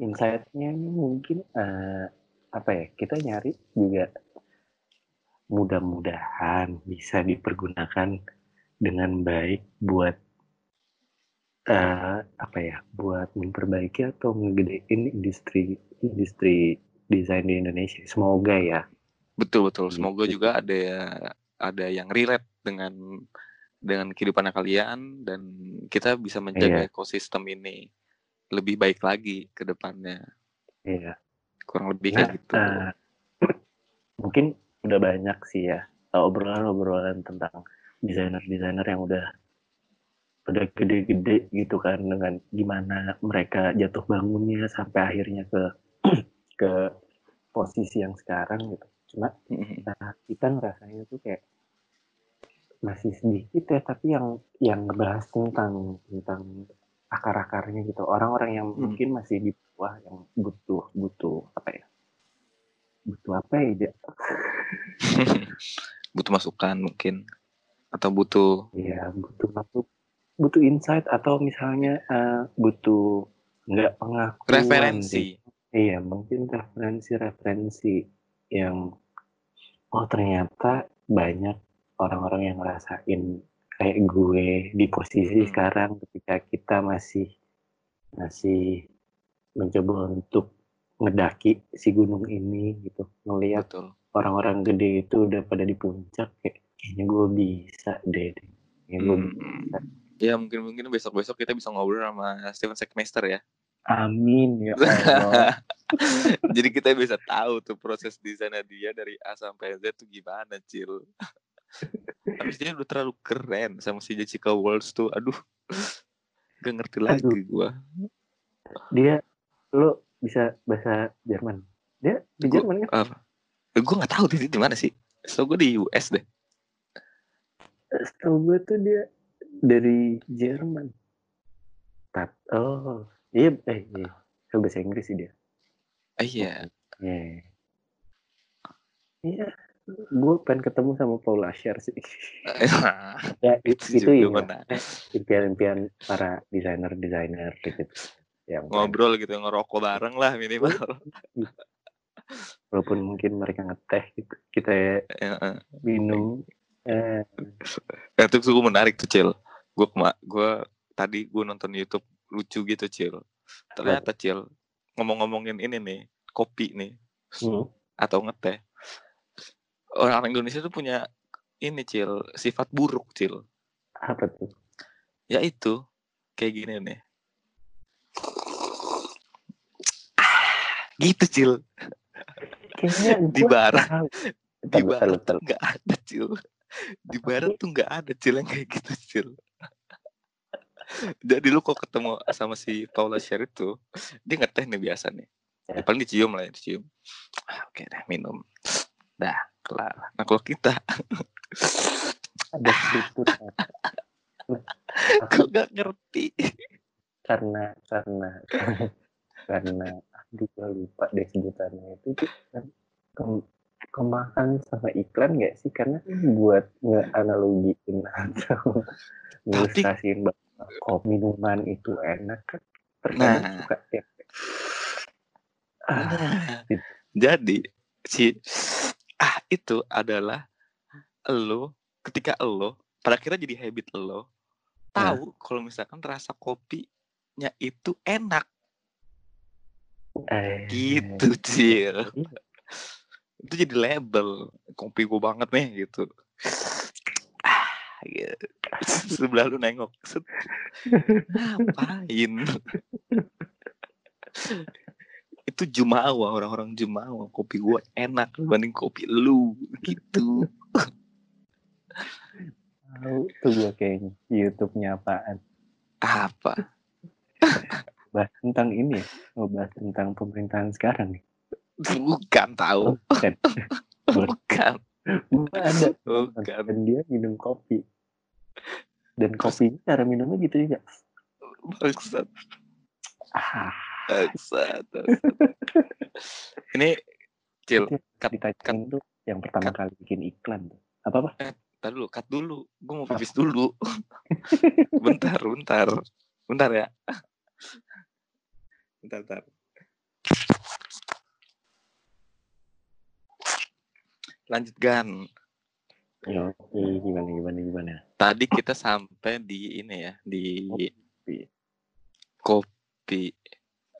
Insightnya mungkin eh, apa ya kita nyari juga mudah-mudahan bisa dipergunakan dengan baik buat eh, apa ya buat memperbaiki atau ngegedein industri industri desain di Indonesia semoga ya betul betul semoga Gitu. juga ada ada yang relate dengan dengan kehidupan kalian dan kita bisa menjaga Iya. ekosistem ini lebih baik lagi ke depannya Iya. kurang lebih Nah, kayak gitu eh, *clears throat* mungkin udah banyak sih ya obrolan-obrolan tentang desainer-desainer yang udah udah gede-gede gitu kan dengan gimana mereka jatuh bangunnya sampai akhirnya ke *clears throat* ke posisi yang sekarang gitu. Cuma nah, kita ngerasanya tuh kayak masih sedikit ya tapi yang yang ngebahas tentang tentang akar-akarnya gitu orang-orang yang Hmm. mungkin masih di bawah yang butuh butuh apa ya butuh apa ya dia *laughs* butuh masukan mungkin atau butuh ya butuh masuk butuh insight atau misalnya eh, butuh nggak pengakuan referensi. Iya, mungkin referensi-referensi yang oh ternyata banyak orang-orang yang ngerasain kayak gue di posisi Hmm. sekarang ketika kita masih masih mencoba untuk ngedaki si gunung ini gitu ngelihat orang-orang gede itu udah pada di puncak kayak kayaknya gue bisa deh kayaknya gue Hmm. bisa. Ya mungkin mungkin besok besok kita bisa ngobrol sama Steven Seckmeister ya. Amin ya *laughs* Allah. Jadi kita bisa tahu tuh proses desainnya dia dari A sampai Z tuh gimana cil. Habis dia udah terlalu keren sama si Jessica Waltz tuh aduh. Gak ngerti lagi gua. Dia lo bisa bahasa Jerman dia di Gua- Jerman kan apa Eh, gua nggak tahu di mana sih so gue di US deh setahu gue tuh dia dari Jerman Tat oh iya eh iya Dia bahasa Inggris sih dia Ah, iya Iya. Iya. Gue pengen ketemu sama Paul Asher sih. *laughs* ya itu, Itu ya. Impian-impian para desainer-desainer gitu. Yang ngobrol gitu ngerokok bareng lah minimal. Walaupun mungkin mereka ngeteh gitu, kita Ya, eh. minum. Eh, Ya, itu gue menarik tuh cil. Gue gue tadi gue nonton YouTube lucu gitu cil. Ternyata cil ngomong-ngomongin ini nih kopi nih. Hmm, atau ngeteh. Orang Indonesia tuh punya ini cil sifat buruk cil. Apa tuh? yaitu kayak gini nih gitu cil. Di barat. di barat nggak ada cil. Di barat tuh nggak ada cil yang kayak gitu cil. Jadi lu kok ketemu sama si Paula Sher itu dia ngeteh nih biasa nih. Ya, Ya. paling dicium lah ya dicium. Ah, oke deh minum. Dah kelar. Nah kalau kita Ada sedikit. kok nggak ngerti? Karena karena karena aduh lupa deh sebutannya. Itu tuh kan kem- kemahan sama iklan nggak sih? Karena buat ngeanalogiin atau *laughs* ngilustrasiin bahwa kok minuman itu enak kan terkadang Nah. suka ya. Ah, Nah, gitu. jadi si ah itu adalah lo ketika lo pada akhirnya jadi habit lo tahu kalau misalkan rasa kopinya itu enak eh, gitu cil. iya. itu jadi label kopi gue banget nih gitu. Ah gitu. sebelah lu nengok. Set. ngapain? Itu jumawa orang-orang jumawa. Kopi gue enak dibanding kopi lu gitu. Tahu tuh gua kayaknya YouTube-nya apaan. Apa bahas tentang ini ya ngebahas tentang pemerintahan sekarang nih. Bukan tahu. *laughs* Bukan. Bukan. Gua ada bukan. Dan dia minum kopi. Dan kopinya cara minumnya gitu juga. Bangsat. Ah. Bangsat bangsat. *laughs* ini cil cut ditanyain tuh yang pertama kali bikin iklan tuh. Apa apa? Bentar dulu, cut dulu. Gue mau pipis dulu. *laughs* bentar, bentar. Bentar ya. Bentar, bentar. Lanjut Gan. ya oke gimana gimana gimana Tadi kita sampai di ini ya, di Kopi. kopi.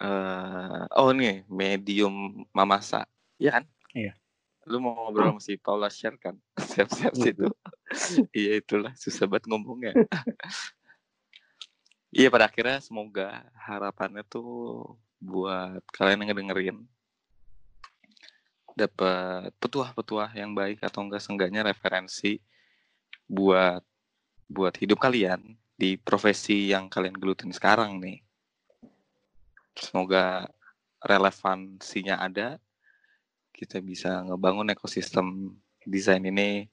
Eh, oh nih, medium mamasa. Iya kan? Iya. Lu mau ngobrol sama si Paula Sher kan? *laughs* Siap-siap Iya, situ. iya itulah, susah banget ngomongnya. Iya pada akhirnya semoga harapannya tuh buat kalian yang ngedengerin dapat petuah-petuah yang baik atau enggak seenggaknya referensi buat buat hidup kalian di profesi yang kalian gelutin sekarang nih. Semoga relevansinya ada, kita bisa ngebangun ekosistem desain ini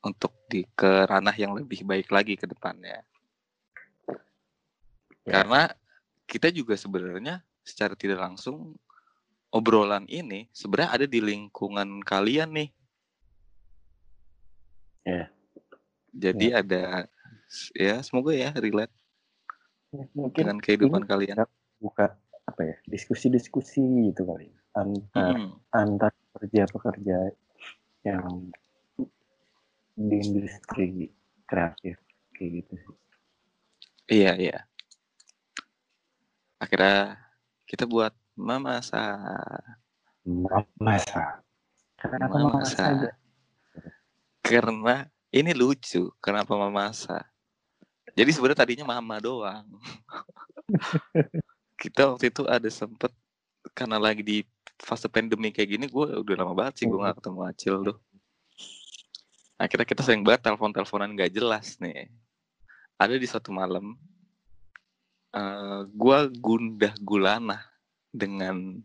untuk di ke ranah yang lebih baik lagi ke depannya. Ya. Karena kita juga sebenarnya secara tidak langsung obrolan ini sebenarnya ada di lingkungan kalian nih. Ya. Jadi ada ya semoga ya relate mungkin dengan kehidupan ini kalian. buka apa ya diskusi-diskusi gitu kali antar Mm-mm. antar pekerja-pekerja yang di industri kreatif kayak gitu sih. Iya iya. Akhirnya kita buat Mamasa. Mamasa. Kenapa Mamasa Mamasa. aja? Karena ini lucu. Kenapa Mamasa? Jadi sebenarnya tadinya Mama doang. *laughs* Kita waktu itu ada sempet karena lagi di fase pandemi kayak gini, gue udah lama banget sih gue gak ketemu Acil tuh. Akhirnya kita sering banget telepon-teleponan gak jelas nih. Ada di suatu malam, eh gue gundah gulana dengan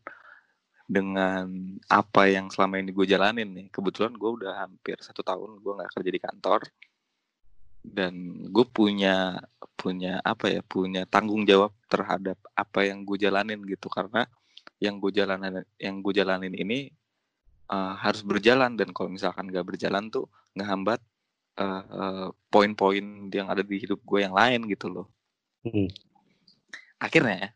dengan apa yang selama ini gue jalanin nih. Kebetulan gue udah hampir satu tahun gue nggak kerja di kantor dan gue punya punya apa ya punya tanggung jawab terhadap apa yang gue jalanin gitu karena yang gue jalanin yang gue jalanin ini uh, harus berjalan dan kalau misalkan gak berjalan tuh ngehambat uh, uh, poin-poin yang ada di hidup gue yang lain gitu loh Hmm. Akhirnya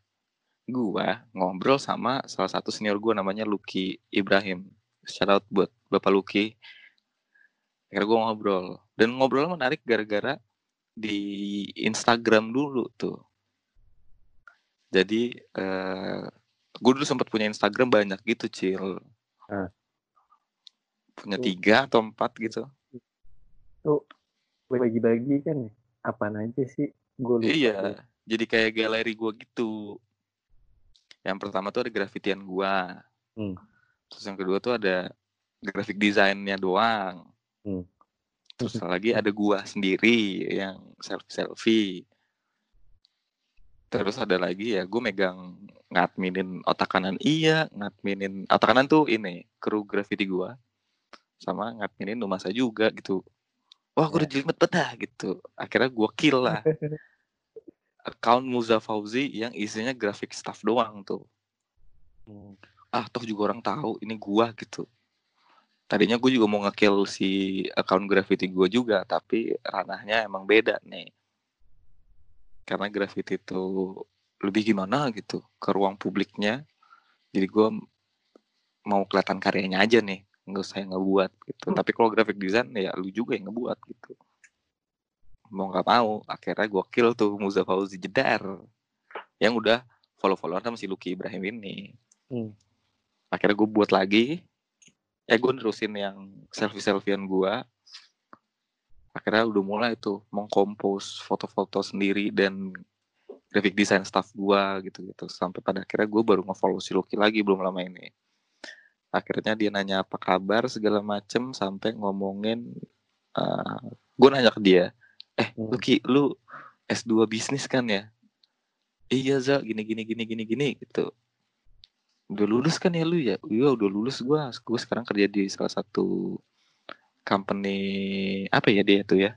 gue ngobrol sama salah satu senior gue namanya Lucky Ibrahim shout out buat bapak Lucky akhirnya gue ngobrol dan ngobrol menarik gara-gara di Instagram dulu tuh jadi eh, gue dulu sempat punya Instagram banyak gitu cil Ah. punya Tuh. tiga atau empat gitu Tuh bagi-bagi kan? Apaan aja sih? Gue lupa. iya. Jadi kayak galeri gue gitu. Yang pertama tuh ada grafitian gue Hmm. terus yang kedua tuh ada graphic desainnya doang. Hmm. terus lagi ada gua sendiri yang selfie selfie terus ada lagi ya gue megang ngadminin otak kanan. Iya ngadminin otak kanan tuh ini kru graffiti gua. Sama ngadminin Numasa juga gitu. Wah gue udah jelimet bedah gitu. Akhirnya gua kill lah *laughs* account Muza Fauzi yang isinya graphic staff doang tuh. Hmm. ah toh juga orang tahu ini gua gitu. Tadinya gue juga mau ngekill si account graffiti gue juga tapi ranahnya emang beda nih. Karena graffiti itu lebih gimana gitu ke ruang publiknya. Jadi gue mau kelihatan karyanya aja nih nggak usah yang ngebuat gitu. Tapi kalau graphic design ya lu juga yang ngebuat gitu mau nggak mau akhirnya gue kill tuh Muza Fauzi Jedar. Yang udah follow-followan sama si Lucky Ibrahim ini. Hmm. akhirnya gue buat lagi. Eh gue nerusin yang selfie selfiean gue akhirnya udah mulai tuh mengkompos foto-foto sendiri dan graphic design staff gue gitu gitu sampai pada akhirnya gue baru ngefollow si Lucky lagi belum lama ini. Akhirnya dia nanya apa kabar segala macem sampai ngomongin gue nanya ke dia eh Hmm. Lucky lu S2 bisnis kan ya? Iya za gini gini gini gini gini gitu. Udah lulus kan ya lu ya? Iya udah lulus gua. Gue sekarang kerja di salah satu company apa ya dia tuh ya?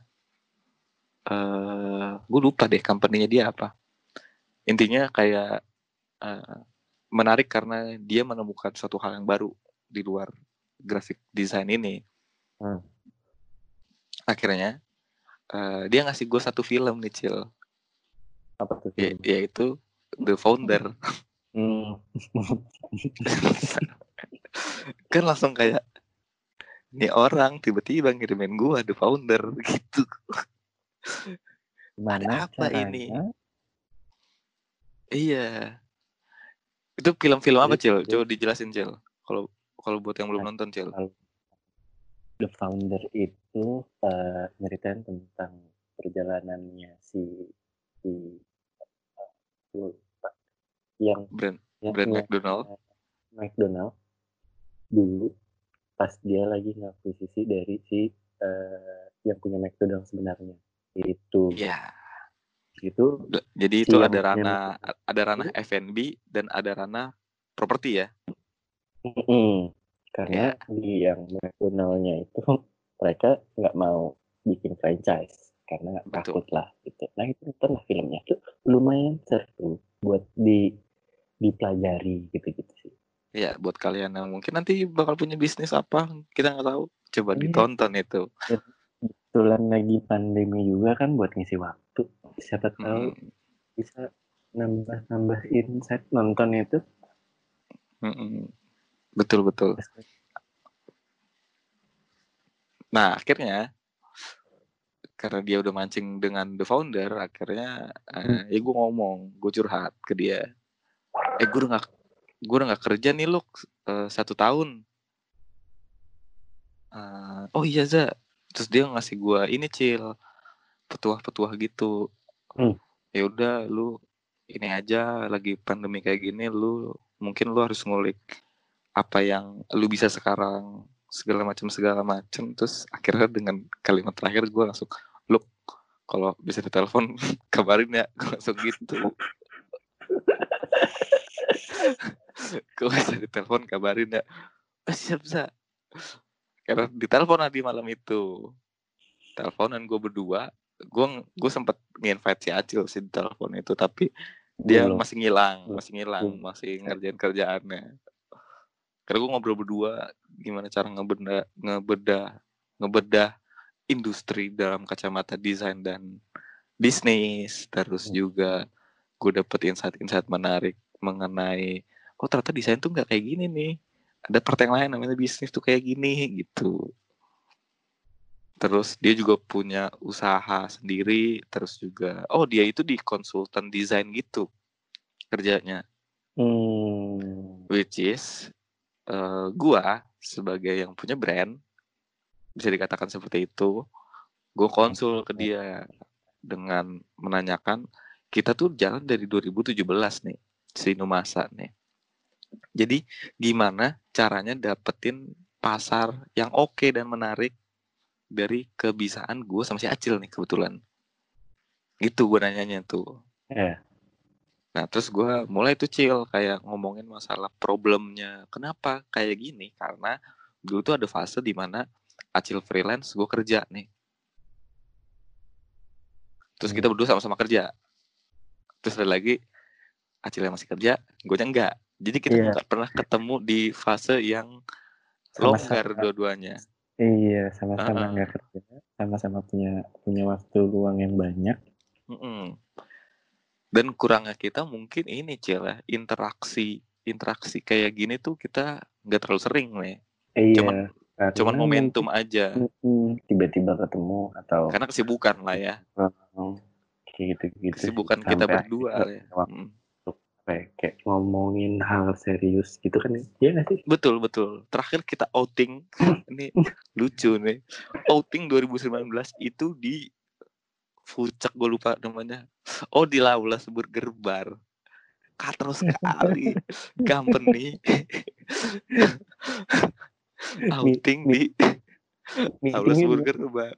Eh gue lupa deh company-nya dia apa. Intinya kayak eh, menarik karena dia menemukan suatu hal yang baru di luar graphic design ini. Hmm. akhirnya eh, dia ngasih gue satu film nih cil Apa tuh? ya- yaitu The Founder Hmm. *laughs* kan langsung kayak ini orang tiba-tiba ngirimin gua The Founder *laughs* gitu Gimana apa caranya? ini? iya itu film-film apa cil coba dijelasin cil kalau kalau buat yang belum nonton cil The Founder itu eh, nyeritain tentang perjalanannya si si lupa. yang brand yang brand McDonald. eh, McDonald. Dulu pas dia lagi ngakuisisi dari si eh, yang punya McDonald sebenarnya. Itu. Ya itu jadi Si itu yang ada ranah ada ranah F&B dan ada ranah properti ya? Mm-mm. Karena Ya. di yang McDonald-nya itu mereka nggak mau bikin franchise karena Betul. takut lah gitu. Nah itu lah filmnya tuh lumayan seru buat di dipelajari gitu-gitu sih. ya buat kalian yang mungkin nanti bakal punya bisnis apa kita nggak tahu coba Iya. ditonton itu Kebetulan lagi pandemi juga kan buat ngisi waktu. Siapa tahu Mm, bisa nambah-nambah insight nonton itu. mm, mm. Betul betul. Nah, akhirnya karena dia udah mancing dengan the founder, akhirnya eh, ya gue ngomong, gue curhat ke dia. Eh, gue udah gak, gue udah gak kerja nih lu uh, satu tahun. Uh, oh iya za. Terus dia ngasih gue ini cil petuah-petuah gitu. Hmm. ya udah lu ini aja lagi pandemi kayak gini lu mungkin lu harus ngulik apa yang lu bisa sekarang segala macam segala macam terus akhirnya dengan kalimat terakhir gue langsung lu *laughs* *laughs* kalau bisa ditelepon kabarin ya. Gue langsung gitu. Gue bisa ditelepon kabarin ya. Oh, siap sa. Karena ditelepon di malam itu. Teleponan gue berdua gue gue sempet nginvite si Acil si telepon itu tapi dia Belum. masih ngilang masih ngilang masih ngerjain kerjaannya karena gue ngobrol berdua gimana cara ngebedah ngebedah ngebedah industri dalam kacamata desain dan bisnis terus hmm. juga gue dapet insight-insight menarik mengenai oh ternyata desain tuh nggak kayak gini nih ada part yang lain namanya bisnis tuh kayak gini gitu terus dia juga punya usaha sendiri terus juga oh dia itu di konsultan desain gitu kerjanya hmm. which is uh, gua sebagai yang punya brand bisa dikatakan seperti itu gue konsul ke dia dengan menanyakan kita tuh jalan dari 2017 nih si Numasa nih. Jadi gimana caranya dapetin pasar yang oke okay dan menarik dari kebisaan gue sama si Acil nih kebetulan? Itu gue nanyanya tuh. Yeah. Nah, terus gue mulai tuh chill kayak ngomongin masalah problemnya. Kenapa kayak gini? Karena dulu tuh ada fase di mana Acil freelance, gue kerja nih. Terus kita hmm. berdua sama-sama kerja. Terus ada lagi Acil yang masih kerja, gue enggak. Jadi kita yeah. pernah ketemu di fase yang longgar dua-duanya. Iya, sama-sama nggak uh -huh. kerja, sama-sama punya punya waktu luang yang banyak. Mm -mm dan kurangnya kita mungkin ini cila interaksi interaksi kayak gini tuh kita nggak terlalu sering nih iya, cuman cuman momentum aja. Tiba-tiba ketemu atau karena kesibukan lah ya. Gitu gitu kesibukan kita berdua ya. hmm. kayak ngomongin hal serius gitu kan ya? Nggak sih? Betul betul. Terakhir kita outing. *laughs* Ini lucu nih. Outing 2019 itu di Fucek gue lupa namanya. Oh di Laulas Burger Bar. Katro sekali. Company. *laughs* Outing di Laulas Burger Bar.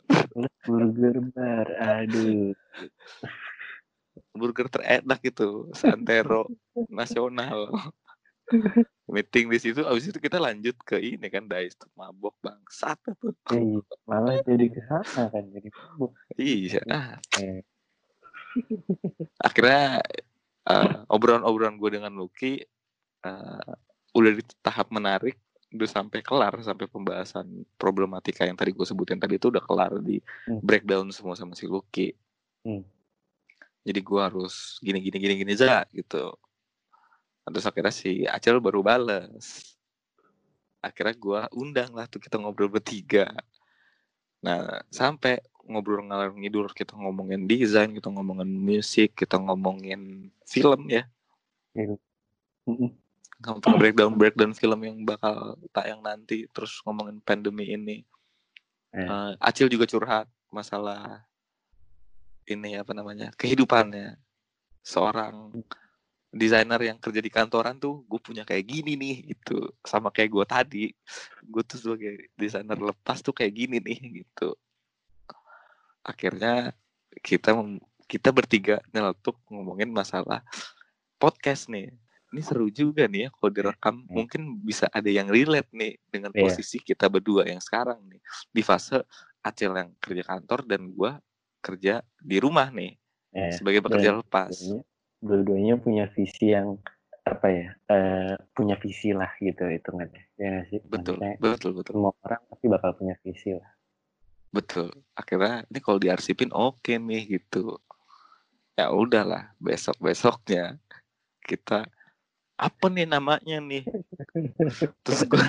Burger Bar. Aduh. Burger terenak itu. Santero nasional *laughs* meeting di situ abis itu kita lanjut ke ini kan Dais mabok bangsat tuh iya, malah jadi ke sana kan jadi mabok iya nah. akhirnya uh, obrolan-obrolan gue dengan Lucky uh, udah di tahap menarik udah sampai kelar sampai pembahasan problematika yang tadi gue sebutin tadi itu udah kelar di hmm. breakdown semua sama si Lucky hmm. jadi gue harus gini gini gini gini aja gitu terus akhirnya si Acel baru bales. Akhirnya gue undang lah tuh kita ngobrol bertiga. Nah sampai ngobrol ngalor ngidur kita ngomongin desain kita ngomongin musik kita ngomongin film ya. Ngomongin breakdown breakdown film yang bakal tayang nanti terus ngomongin pandemi ini. Eh. uh, Acil juga curhat masalah ini apa namanya kehidupannya. Seorang desainer yang kerja di kantoran tuh gue punya kayak gini nih itu sama kayak gue tadi. Gue tuh sebagai desainer lepas tuh kayak gini nih gitu. Akhirnya kita kita bertiga nyeletuk ngomongin masalah podcast nih. Ini seru juga nih ya kalau direkam. Hmm. mungkin bisa ada yang relate nih dengan yeah. posisi kita berdua yang sekarang nih. Di fase Acel yang kerja kantor dan gue kerja di rumah nih yeah. sebagai pekerja lepas dua-duanya punya visi yang apa ya uh, punya visi lah gitu itu kan ya sih? Betul Maksudnya, betul betul. semua orang pasti bakal punya visi lah. Betul. Akhirnya ini kalau diarsipin oke okay nih gitu. Ya udahlah besok besoknya kita apa nih namanya nih? *laughs* Terus gue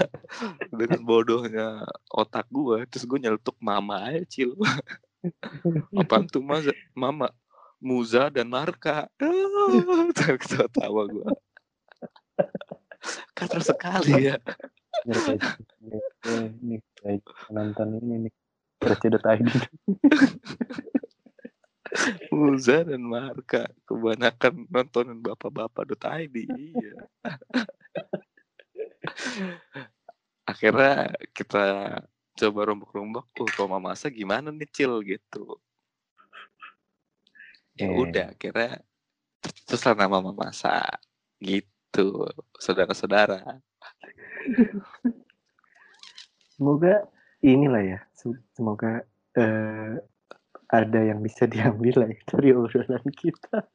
dengan bodohnya otak gue terus gue nyeletuk mama aja cil. *laughs* Apa tuh mas? Mama Muza dan Marka. *laughs* Ketawa gue. Kasar sekali ya. Ini kayak nonton ini nih. Rece.id. Muza dan Marka kebanyakan nontonin bapak-bapak.id iya. Akhirnya kita coba rombak-rombak, oh kalau mama masa gimana nih cil gitu. Ya Eh. udah, akhirnya tercetuslah nama mama masa gitu, saudara-saudara. Semoga inilah ya. se- Semoga eh, ada yang bisa diambil lah ya dari obrolan kita.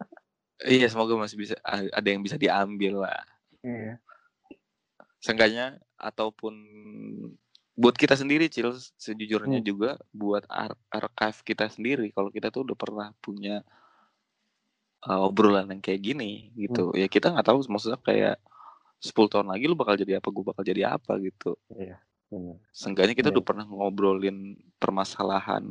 Iya, semoga masih bisa ada yang bisa diambil lah. Iya. Seenggaknya ataupun buat kita sendiri Cil sejujurnya Hmm. juga buat ar archive kita sendiri kalau kita tuh udah pernah punya uh, obrolan yang kayak gini gitu ya kita nggak tahu maksudnya kayak 10 tahun lagi lu bakal jadi apa gue bakal jadi apa gitu Iya. Benar. seenggaknya kita Iya. udah pernah ngobrolin permasalahan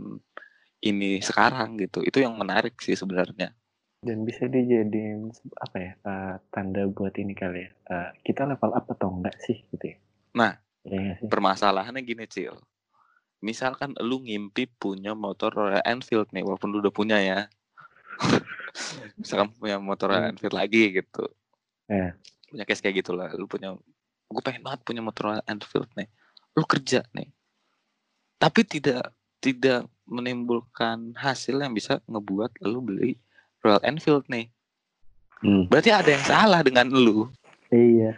ini sekarang gitu itu yang menarik sih sebenarnya Dan bisa dijadiin apa ya eh, tanda buat ini kali ya. Eh, kita level up atau enggak sih gitu ya. Nah. Iya sih? permasalahannya gini Cil misalkan lu ngimpi punya motor Royal Enfield nih walaupun lu udah punya ya *laughs* misalkan punya motor Hmm. Enfield lagi gitu Ya. punya case kayak gitu lah lu punya gue pengen banget punya motor Enfield nih lu kerja nih tapi tidak tidak menimbulkan hasil yang bisa ngebuat lu beli Royal Enfield nih Hmm. berarti ada yang salah dengan lu Iya.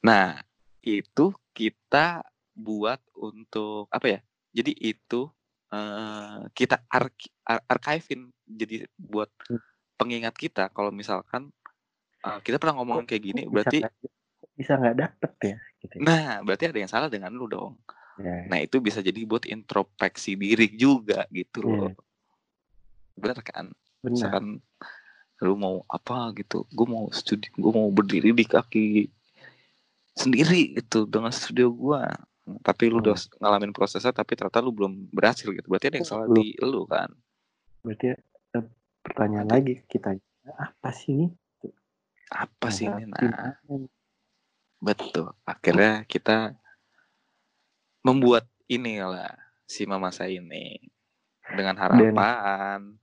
Nah, itu kita buat untuk apa ya? Jadi itu eh, kita ar- archivein jadi buat Hmm. pengingat kita kalau misalkan eh, kita pernah ngomongin kayak gini, berarti bisa nggak, bisa nggak dapet ya? Gitu. ya? nah berarti ada yang salah dengan lu dong. Ya. Nah itu bisa jadi buat introspeksi diri juga gitu Iya. loh. Bener kan? Benar. Misalkan lu mau apa gitu, gue mau studi, gue mau berdiri di kaki sendiri gitu dengan studio gua. Tapi lu udah ngalamin prosesnya, tapi ternyata lu belum berhasil gitu. Berarti ada yang salah Belum. di lu kan? Berarti eh, pertanyaan lagi kita apa sih ini? Apa sih ini? Nah, betul. Akhirnya kita membuat ini lah si mama saya ini dengan harapan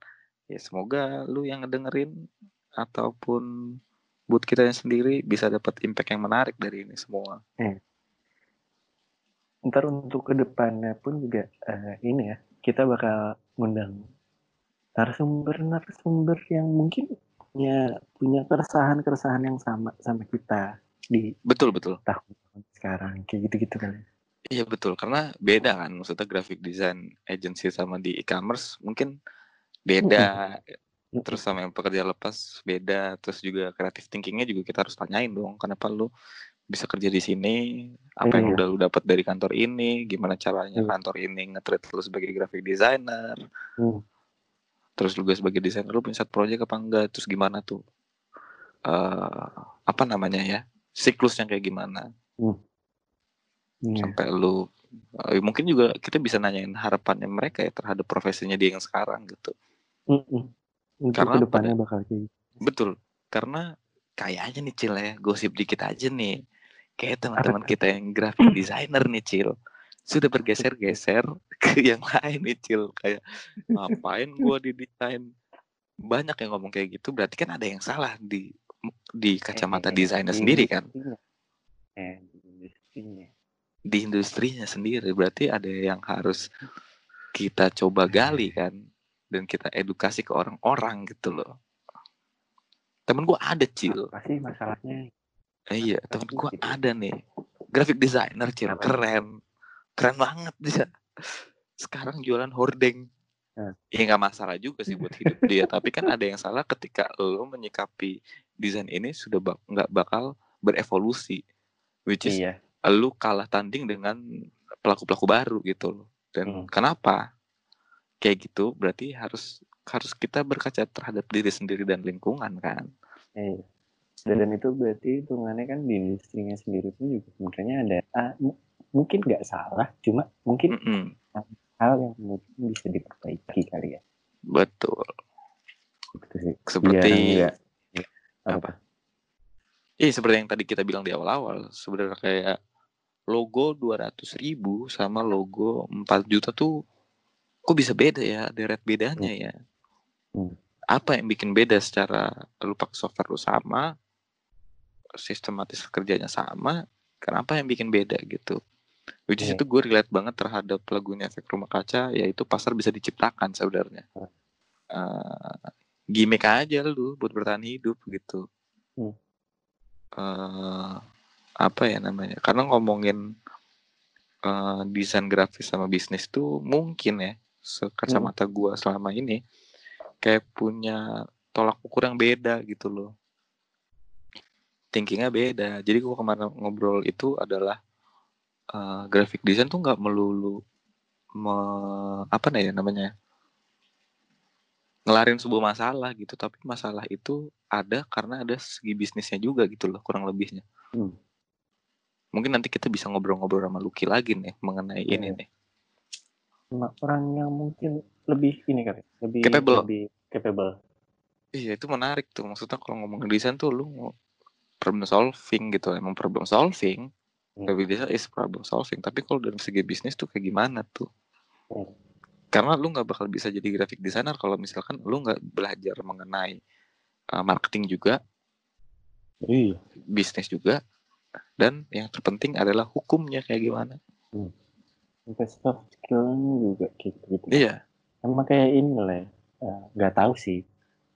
ya semoga lu yang ngedengerin ataupun buat kita yang sendiri bisa dapat impact yang menarik dari ini semua. Ntar untuk ke depannya pun juga eh, ini ya kita bakal ngundang narasumber-narasumber yang mungkin punya punya keresahan keresahan yang sama sama kita di Betul betul. tahun sekarang kayak gitu-gitu kali. Iya betul karena beda kan maksudnya graphic design agency sama di e-commerce mungkin beda terus sama yang pekerja lepas beda terus juga creative thinkingnya juga kita harus tanyain dong kenapa lu bisa kerja di sini apa yang Iya. udah lu dapat dari kantor ini gimana caranya Iya. kantor ini nge-treat lu sebagai graphic designer Hmm. terus lu juga sebagai desainer lu punya satu project apa enggak terus gimana tuh eh apa namanya ya siklusnya kayak gimana Iya. sampai lu eh, mungkin juga kita bisa nanyain harapannya mereka ya terhadap profesinya dia yang sekarang gitu. Untuk Karena ke depannya bakal kayak gitu. betul karena kayaknya nih Cil ya gosip dikit aja nih kayak teman-teman kita yang graphic designer nih Cil. Sudah bergeser-geser *laughs* ke yang lain nih Cil. Kayak ngapain gua di desain banyak yang ngomong kayak gitu. Berarti kan ada yang salah di di kacamata Eh, desainer di sendiri kan. Eh, di industrinya. di industrinya sendiri. Berarti ada yang harus kita coba gali kan? Dan kita edukasi ke orang-orang gitu loh. Temen gua ada cil. Apa sih masalahnya? Eh, iya temen gua gitu? ada nih graphic designer cil Apa? keren keren banget bisa sekarang jualan hordeng Hmm. ya nggak masalah juga sih buat hidup dia *laughs* tapi kan ada yang salah ketika lo menyikapi desain ini sudah bak- nggak bakal berevolusi which is Iya. lu kalah tanding dengan pelaku-pelaku baru gitu loh. Dan Hmm. kenapa? Kayak gitu berarti harus harus kita berkaca terhadap diri sendiri dan lingkungan kan. Iya. Dan, dan itu berarti hitungannya kan di industrinya sendiri pun juga sebenarnya ada m- mungkin nggak salah, cuma mungkin Mm-mm, hal yang mungkin bisa diperbaiki kali ya. betul. Gitu sih. Seperti Biar nggak- apa? Iya seperti yang tadi kita bilang di awal-awal sebenarnya kayak logo 200 ribu sama logo 4 juta tuh kok bisa beda ya deret bedanya ya Hmm. apa yang bikin beda secara lu pakai software lu sama sistematis kerjanya sama kenapa yang bikin beda gitu which is Iya. itu gue relate banget terhadap lagunya efek rumah kaca yaitu pasar bisa diciptakan sebenarnya. Eh, gimmick aja lu buat bertahan hidup gitu. Eh, apa ya namanya karena ngomongin eh, desain grafis sama bisnis tuh mungkin ya sekacamata gua selama ini kayak punya tolak ukur yang beda gitu loh thinkingnya beda jadi gua kemarin ngobrol itu adalah eh, graphic design tuh nggak melulu me- apa nih ya namanya ngelarin sebuah masalah gitu tapi masalah itu ada karena ada segi bisnisnya juga gitu loh kurang lebihnya Hmm. mungkin nanti kita bisa ngobrol-ngobrol sama Lucky lagi nih mengenai Iya. ini nih orang yang mungkin lebih ini kali, lebih Capable. lebih capable. iya itu menarik tuh maksudnya kalau ngomongin desain tuh lu problem solving gitu emang problem solving Hmm. graphic design is problem solving tapi kalau dari segi bisnis tuh kayak gimana tuh Hmm. karena lu nggak bakal bisa jadi graphic designer kalau misalkan lu nggak belajar mengenai uh, marketing juga Iya. bisnis juga dan yang terpenting adalah hukumnya kayak gimana Sampai soft skillnya juga gitu gitu. iya Sama kayak ini lah, ya. Eh, nggak tahu sih,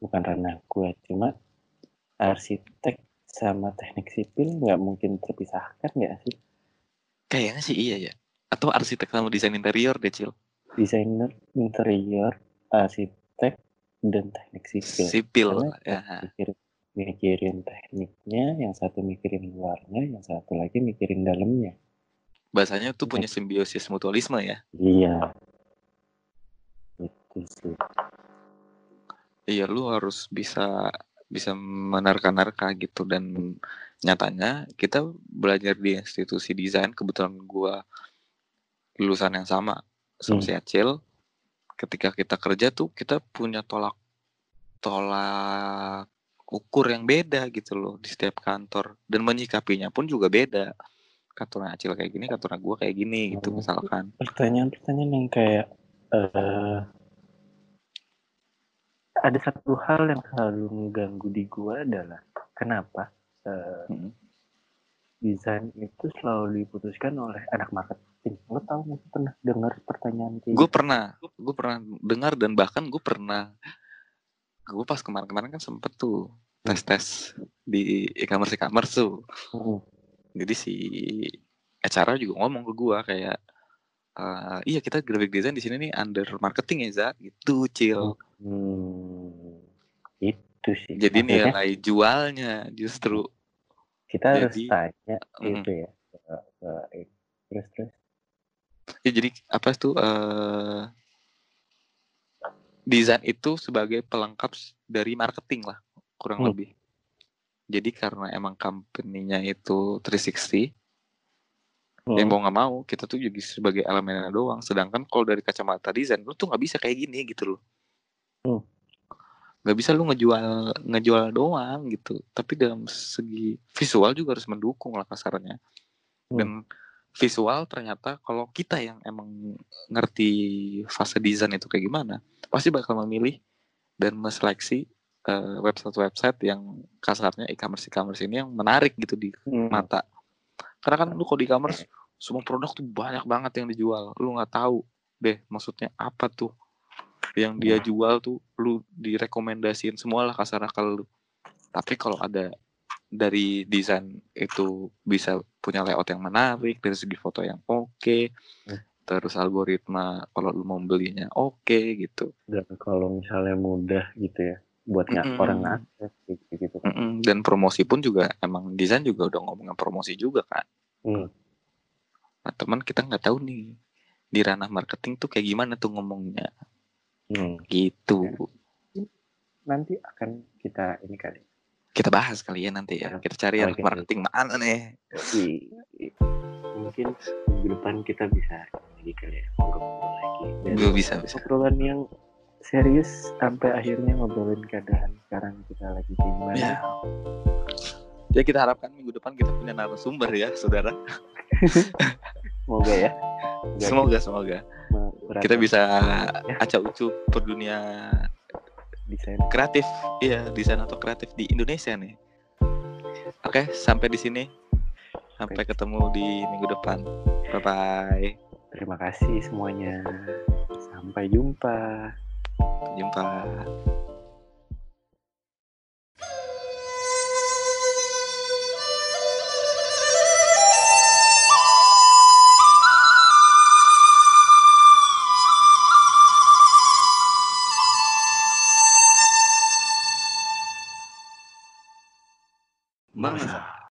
bukan ranah gue. Cuma arsitek sama teknik sipil nggak mungkin terpisahkan nggak sih? kayaknya sih iya ya atau arsitek sama desain interior deh cil Desainer interior, arsitek, dan teknik sipil. sipil Karena ya mikirin, mikirin tekniknya, yang satu mikirin luarnya, yang satu lagi mikirin dalamnya. bahasanya tuh punya simbiosis mutualisme ya Iya. Itu sih. iya lu harus bisa bisa menerka-nerka gitu. Dan nyatanya kita belajar di institusi desain. Kebetulan gua lulusan yang sama sama Hmm. si Acil ketika kita kerja tuh kita punya tolak tolak ukur yang beda gitu loh di setiap kantor. Dan menyikapinya pun juga beda. Kantornya Acil kayak gini kantornya gua kayak gini gitu Hmm. misalkan. Pertanyaan-pertanyaan yang kayak eh ada satu hal yang selalu mengganggu di gua adalah kenapa eh, Hmm. desain itu selalu diputuskan oleh anak marketing. Lo tau nggak pernah dengar pertanyaan kayak gue gitu? pernah gue pernah dengar dan bahkan gue pernah gue pas kemarin-kemarin kan sempet tuh tes tes di e-commerce e-commerce tuh Hmm. jadi si acara juga ngomong ke gue kayak "Eh, iya kita graphic design di sini nih under marketing ya Za gitu cil Hmm, itu sih. jadi Maksudnya nilai jualnya justru kita harus jadi- tanya Mm. itu ya. ke- terus terus. ya jadi apa tuh eh desain itu sebagai pelengkap dari marketing lah kurang Hmm. lebih jadi karena emang company-nya itu 360 ya Hmm. mau nggak mau kita tuh jadi sebagai elemennya doang sedangkan kalau dari kacamata desain lu tuh nggak bisa kayak gini gitu loh Hmm. nggak bisa lu ngejual ngejual doang gitu tapi dalam segi visual juga harus mendukung lah kasarnya Hmm. dan visual ternyata kalau kita yang emang ngerti fase desain itu kayak gimana pasti bakal memilih dan meseleksi eh, website-website yang kasarnya e-commerce e-commerce ini yang menarik gitu di Hmm. mata karena kan lu kalau di e-commerce semua produk tuh banyak banget yang dijual lu nggak tahu deh maksudnya apa tuh yang dia Nah. jual tuh lu direkomendasiin semualah kasarnya kalau lu tapi kalau ada dari desain itu bisa punya layout yang menarik dari segi foto yang oke Hmm. terus algoritma kalau lu mau belinya oke gitu Dan kalau misalnya mudah gitu ya, buat nggak Mm-mm. orang gitu gitu. Mm-mm. dan promosi pun juga emang desain juga udah ngomongin promosi juga kan Hmm. Nah teman kita nggak tahu nih di ranah marketing tuh kayak gimana tuh ngomongnya Hmm. gitu Nanti akan kita ini kali. kita bahas kali ya nanti ya kita cari Oke. marketing mana nih mungkin minggu depan kita bisa lagi kali ya ngobrol-ngobrol lagi. Dan Gue bisa bisa obrolan yang serius sampai akhirnya ngobrolin keadaan sekarang kita lagi gimana. ya Ya kita harapkan minggu depan kita punya narasumber ya, saudara. *laughs* Semoga ya. *laughs* Semoga semoga berat kita bisa Ya. acak ucup per dunia desain. kreatif, iya desain atau kreatif di Indonesia nih. Oke, sampai di sini. Sampai ketemu di minggu depan. Bye bye. Terima kasih semuanya. Sampai jumpa. Jumpa. Amazon.